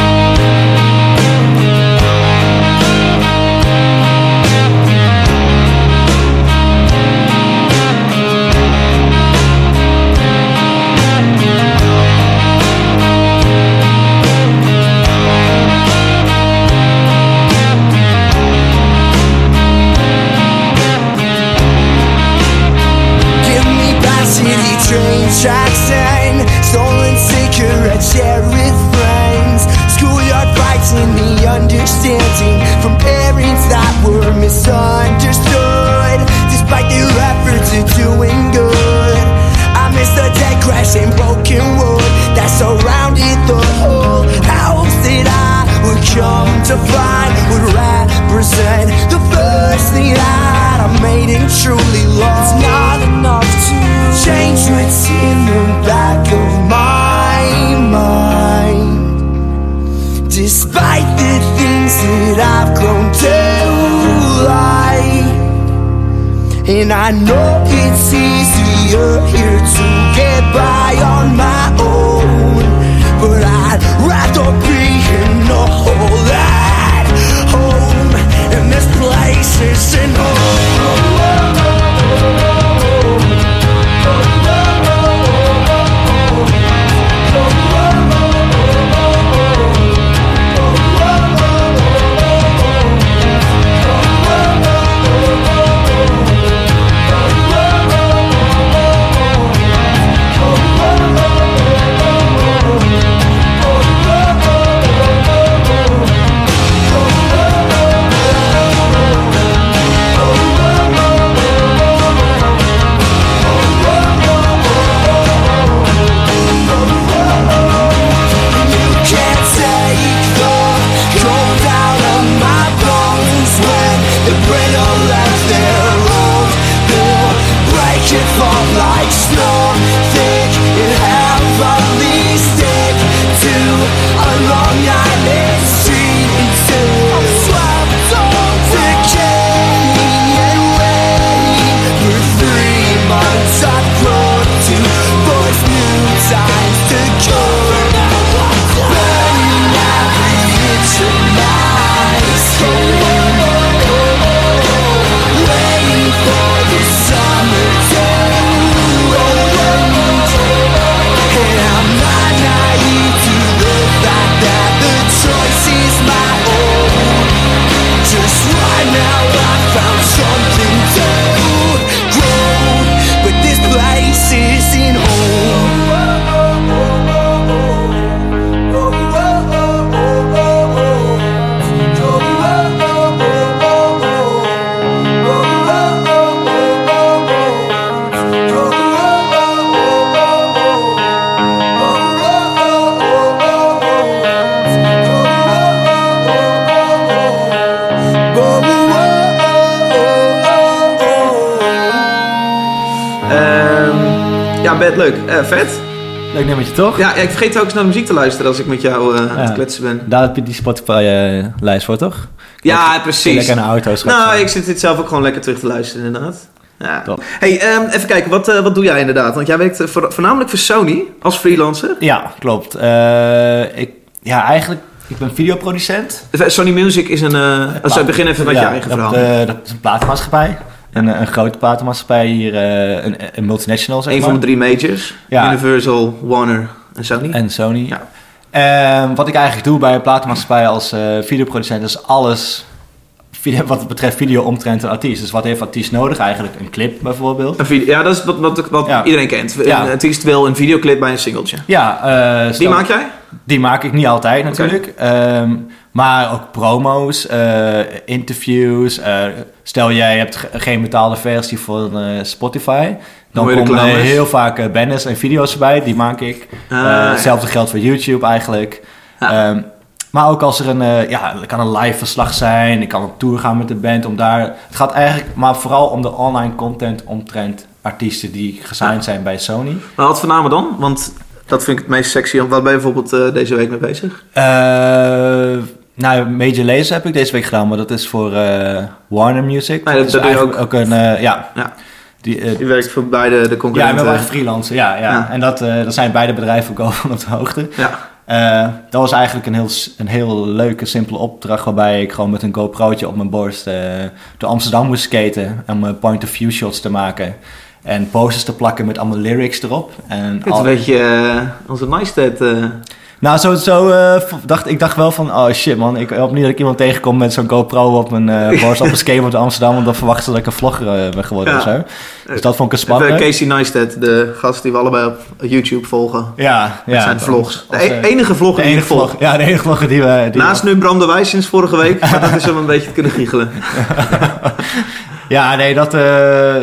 And I know it's easier here to get by on my own. But I'd rather be in a hole at home. And this place isn't You leuk. Eh, vet. Leuk nummertje, toch? Ja, ik vergeet ook eens naar muziek te luisteren als ik met jou eh, aan het kletsen ben. Daar heb je die Spotify-lijst voor, toch? Ja, precies. Lekker in de auto straks. Nou, ik zit dit zelf ook gewoon lekker terug te luisteren, inderdaad. Ja. Top. Hey, ehm, even kijken, wat, eh, wat doe jij inderdaad? Want jij werkt eh, voor- voornamelijk voor Sony als freelancer. Ja, klopt. Eh, ik, ja, eigenlijk, ik ben videoproducent. Eh, Sony Music is een... eh als we beginnen even met Ja, je eigen dat, verhaal. eh, dat is een platenmaatschappij. Een, een grote platenmaatschappij hier, eh, een, een multinational zeg een maar. van de drie majors. Ja. Universal, Warner en Sony. En Sony. Ja. Ehm, wat ik eigenlijk doe bij een platenmaatschappij als eh, videoproducent is alles video, wat betreft video omtrent een artiest. Dus wat heeft artiest nodig eigenlijk? Een clip bijvoorbeeld. Een video, ja, dat is wat, wat, wat Ja. iedereen kent. Ja. Een artiest wil een videoclip bij een singeltje. Ja, eh, Die maak jij? Die maak ik niet altijd natuurlijk. Ehm, maar ook promo's, eh, interviews. eh, stel jij hebt ge- geen betaalde versie van eh, Spotify. Dan komen er heel vaak banners en video's erbij. Die maak ik. Ah, ja. hetzelfde geldt voor YouTube eigenlijk. Ja. Ehm, maar ook als er een, ja, er kan een live verslag zijn. Ik kan op tour gaan met de band om daar... Het gaat eigenlijk maar vooral om de online content omtrent artiesten die gesigned zijn bij Sony. Maar wat voor namen dan? Want dat vind ik het meest sexy. Waar ben je bijvoorbeeld deze week mee bezig? Eh, nou, Major Lazer heb ik deze week gedaan, maar dat is voor eh, Warner Music. Nee, dat- is dat je eigenlijk ook een, eh, ja. Ja. Die, eh, Je werkt voor beide de ja, ik concurrenten. ben echt freelancer, ja, ja. Ja. En dat, daar zijn beide bedrijven ook al van op de hoogte. Ja. Dat was eigenlijk een heel, een heel leuke, simpele opdracht waarbij ik gewoon met een GoPro'tje op mijn borst door Amsterdam moest skaten om point-of-view shots te maken. En posters te plakken met allemaal lyrics erop. En Het al- een beetje onze Neistat. Nou, zo, zo eh, dacht ik dacht wel van, oh shit man, ik hoop niet dat ik iemand tegenkom met zo'n GoPro op mijn borst op een skateboard in Amsterdam, want dan verwachten ze dat ik een vlogger eh, ben geworden Ja. of zo. Dus dat vond ik een spannend. Casey Neistat, de gast die we allebei op YouTube volgen. Ja, ja. zijn vlogs. Als, de e- enige vlogger de die enige volg. vlog, ja, de enige vlogger die we... Die Naast nu Bram de Wijs sinds vorige week. maar dat is hem een beetje te kunnen giechelen. Ja, nee, dat,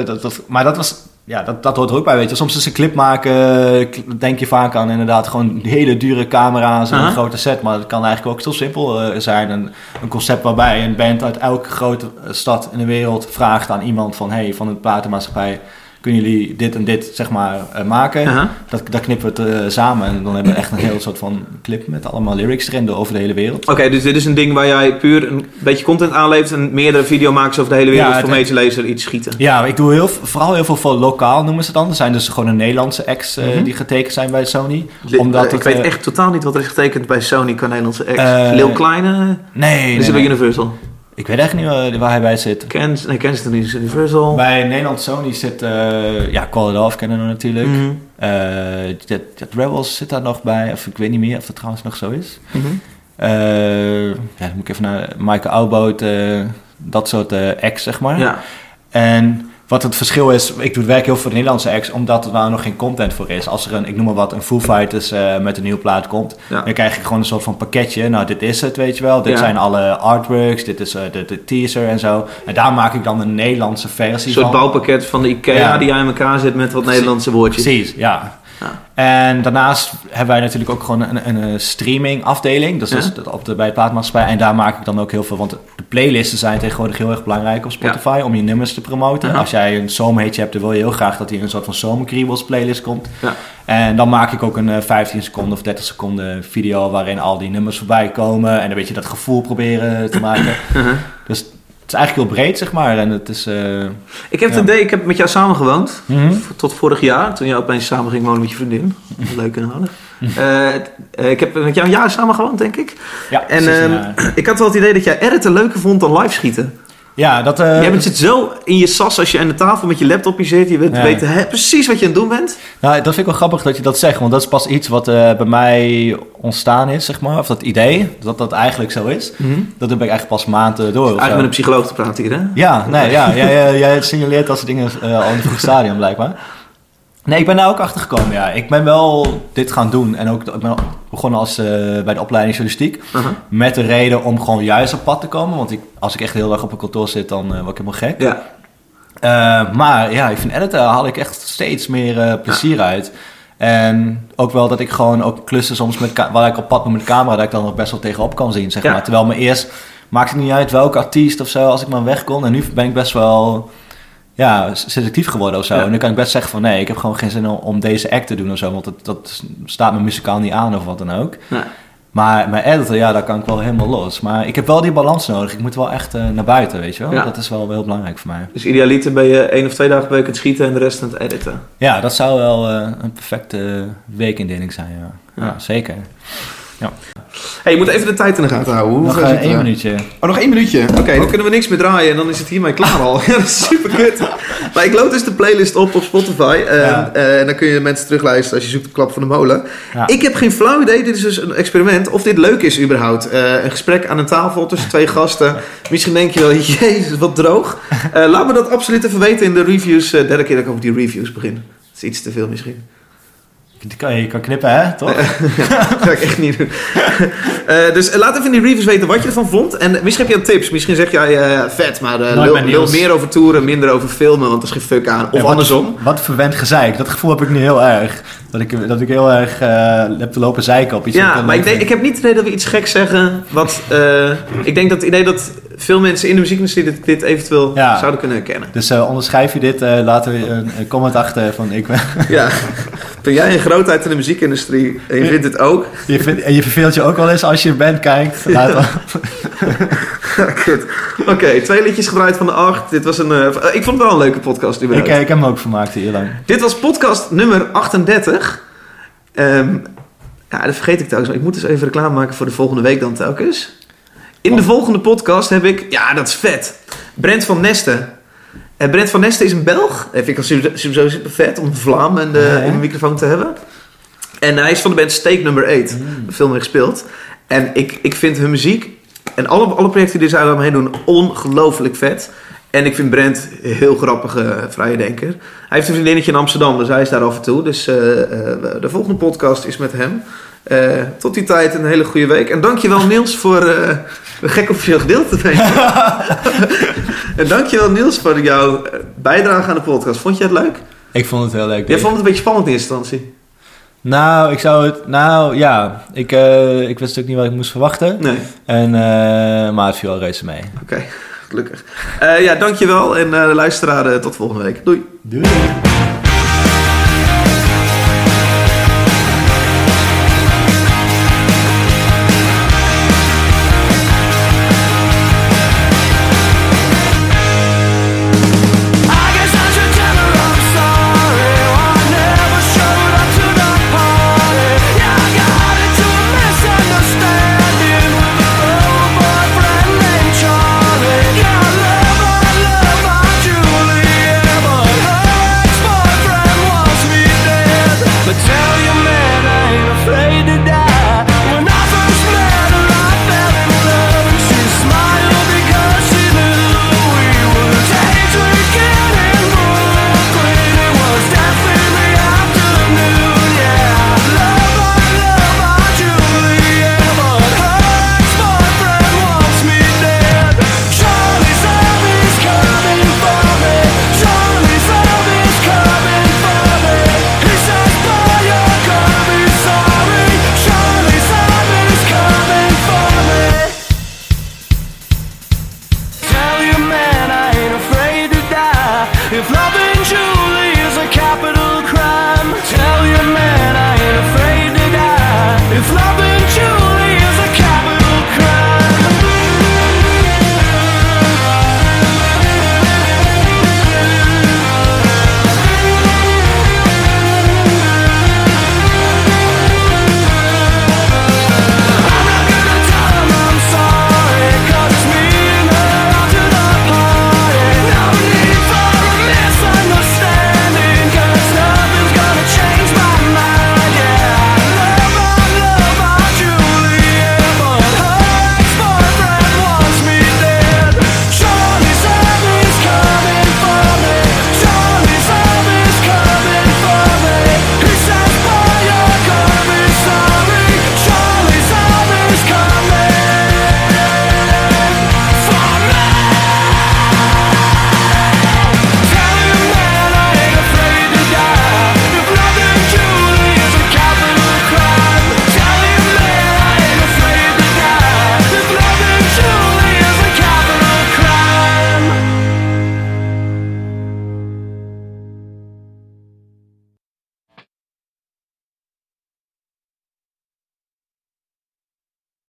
dat, dat... Maar dat was... Ja, dat, dat hoort er ook bij, weet je. Soms is een clip maken, denk je vaak aan inderdaad gewoon hele dure camera's en een grote set. Maar het kan eigenlijk ook zo simpel eh, zijn. Een, een concept waarbij een band uit elke grote eh, stad in de wereld vraagt aan iemand van... Hey, van een platenmaatschappij, kunnen jullie dit en dit, zeg maar, eh, maken? Dat, dat knippen we het eh, samen en dan hebben we echt een heel soort van clip met allemaal lyrics erin over de hele wereld. Oké, dus dit is een ding waar jij puur een beetje content aanlevert en meerdere videomakers over de hele wereld Ja, voor Major Lazer iets schieten. Ja, ik doe heel, vooral heel veel voor lokaal noemen ze het dan. Er zijn dus gewoon een Nederlandse acts eh, Mhm. die getekend zijn bij Sony. Omdat ik weet echt totaal niet wat er is getekend bij Sony qua Nederlandse ex. Lil Kleine, Nee, dus nee, bij nee. Universal. Ik weet echt niet waar, waar hij bij zit. Kens, nee, Kensington is Universal. Bij Nederland Sony zit, eh ja, Call It Off kennen we natuurlijk. Mhm. Eh, Jet, Jet Rebels zit daar nog bij, of ik weet niet meer of dat trouwens nog zo is. Mhm. Eh, ja, dan moet ik even naar Michael Oudboot, eh, dat soort eh acts, zeg maar. Ja. En wat het verschil is, ik doe het werk heel veel voor de Nederlandse acts, omdat er nou nog geen content voor is. Als er een, ik noem maar wat, een Foo Fighters eh, met een nieuwe plaat komt, Ja. dan krijg ik gewoon een soort van pakketje. Nou, dit is het, weet je wel. Dit Ja. zijn alle artworks, dit is eh, de, de teaser en zo. En daar maak ik dan een Nederlandse versie Een soort van. bouwpakket van de Ikea Ja. die in elkaar zet met wat Nederlandse woordjes. Precies, ja. Ja. En daarnaast hebben wij natuurlijk ook gewoon een, een, streaming afdeling. Dus dat is dat op de, bij de plaatmaatschappij. En daar maak ik dan ook heel veel... Want de playlisten zijn tegenwoordig heel erg belangrijk op Spotify... om je nummers te promoten. Als jij een zomerhitje hebt, dan wil je heel graag... dat hier een soort van zomerkriebels playlist komt. Ja. En dan maak ik ook een eh, 15 seconden of 30 seconden video... waarin al die nummers voorbij komen. En een beetje dat gevoel proberen te maken. Uh-huh. Dus het is eigenlijk heel breed, zeg maar. En het is... eh, Ik heb het Ja. idee, ik heb met jou samen gewoond. mhm. Tot vorig jaar, toen jij opeens samen ging wonen met je vriendin. Leuk en aardig. Eh, eh, ik heb met jou een jaar samen gewoond, denk ik. Ja, En precies, ehm, ik had wel het idee dat jij editen leuker vond dan live schieten. Ja, dat... eh, jij bent, zit zo in je sas als je aan de tafel met je laptopje zit. Je weet, Ja. weet hè, precies wat je aan het doen bent. Nou, dat vind ik wel grappig dat je dat zegt, want dat is pas iets wat eh, bij mij ontstaan is, zeg maar. Of dat idee, dat dat eigenlijk zo is. Dat heb ik eigenlijk pas maanden door. Eigenlijk zo. met een psycholoog te praten hier, hè? Ja, nee, ja, jij, jij, jij signaleert als dingen eh, al in het vroeg stadium, blijkbaar. Nee, ik ben daar ook achter gekomen, ja. Ik ben wel dit gaan doen en ook ik ben begonnen als, eh, bij de opleiding journalistiek. Uh-huh. Met de reden om gewoon juist op pad te komen, want ik, als ik echt heel erg op een kantoor zit, dan eh, word ik helemaal gek. Ja. Eh, maar ja, ik vind editen haal ik echt steeds meer plezier uit. En ook wel dat ik gewoon ook klussen soms met waar ik op pad ben met de camera, dat ik dan nog best wel tegenop kan zien, zeg Ja. maar. Terwijl me eerst maakt het niet uit welke artiest of zo, als ik maar weg kon. En nu ben ik best wel ja, selectief geworden of zo. Ja. En dan kan ik best zeggen van nee, ik heb gewoon geen zin om, deze act te doen of zo. Want dat, dat staat me muzikaal niet aan of wat dan ook. Maar mijn editor, ja, daar kan ik wel helemaal los. Maar ik heb wel die balans nodig. Ik moet wel echt eh, naar buiten, weet je wel. Ja. Dat is wel heel belangrijk voor mij. Dus idealiter ben je één of twee dagen per week aan het schieten en de rest aan het editen. Ja, dat zou wel eh, een perfecte weekindeling zijn, ja. Ja. Ja, hey, je moet even de tijd in de gaten houden. Hoe Nog eh, één we? minuutje. Oh, nog één minuutje. Oké, dan kunnen we niks meer draaien en dan is het hiermee klaar al. ja, dat is super kut. Maar ik load dus de playlist op op Spotify. En, Ja. eh, en dan kun je mensen terugluisteren als je zoekt op Klap van de Molen. Ja. Ik heb geen flauw idee, dit is dus een experiment, of dit leuk is überhaupt. Eh, een gesprek aan een tafel tussen twee gasten. Misschien denk je wel, jezus, wat droog. Eh, laat me dat absoluut even weten in de reviews. Eh, derde keer dat ik over die reviews begin. Dat is iets te veel misschien. Die kan, je kan knippen, hè? Toch? Dat ga ik echt niet doen. Eh, dus laat even in die reviews weten wat je ervan vond. En misschien heb je een tips. Misschien zeg jij eh, vet, maar Nooit lul, meer over toeren, minder over filmen, want er is geen fuck aan. Of Ja, wat- andersom. Wat verwend gezeik. Dat gevoel heb ik nu heel erg. Dat ik, dat ik heel erg heb te lopen zeiken op iets. Ja, maar ik, denk, ik heb niet het idee dat we iets geks zeggen. Wat, ik denk dat het idee dat veel mensen in de muziekindustrie dit, dit eventueel Ja. zouden kunnen herkennen. Dus onderschrijf je dit, laat er een, een comment achter van ik ben... Ja. Ben jij een grootheid in de muziekindustrie en je vindt het ook? Je, vindt, en je verveelt je ook wel eens als je een band kijkt. Kut. Oké, twee liedjes gedraaid van de acht. Dit was een, eh, ik vond het wel een leuke podcast. ik, überhaupt. eh, ik heb hem ook vermaakt hier lang. Dit was podcast nummer 38. Ehm, ja, dat vergeet ik trouwens. maar Ik moet dus even reclame maken voor de volgende week dan telkens. In de volgende podcast heb ik... Ja, dat is vet. Brent van Nesten. En Brent van Nesten is een Belg. Dat vind ik al sowieso super vet om een Vlaam in, de, Ja, ja. microfoon te hebben. En hij is van de band Steak Number 8. De film mee gespeeld. En ik, ik vind hun muziek en alle, alle projecten die zij daaromheen doen ongelooflijk vet. En ik vind Brent een heel grappige vrije denker. Hij heeft een vriendinnetje in Amsterdam, dus hij is daar af en toe. Dus eh, eh, de volgende podcast is met hem. Eh, tot die tijd een hele goede week. En dankjewel Niels voor eh, een gek officieel gedeelte. en dankjewel Niels voor jouw eh, bijdrage aan de podcast. Vond je het leuk? Ik vond het heel leuk. Jij vond het een beetje spannend in eerste instantie? Nou, ik zou het... Nou, ja. Ik, eh, ik wist natuurlijk niet wat ik moest verwachten. Nee. En, eh, maar het viel al reuze mee. Oké, gelukkig. Eh ja, dankjewel. En de luisteraar, tot volgende week. Doei. Doei.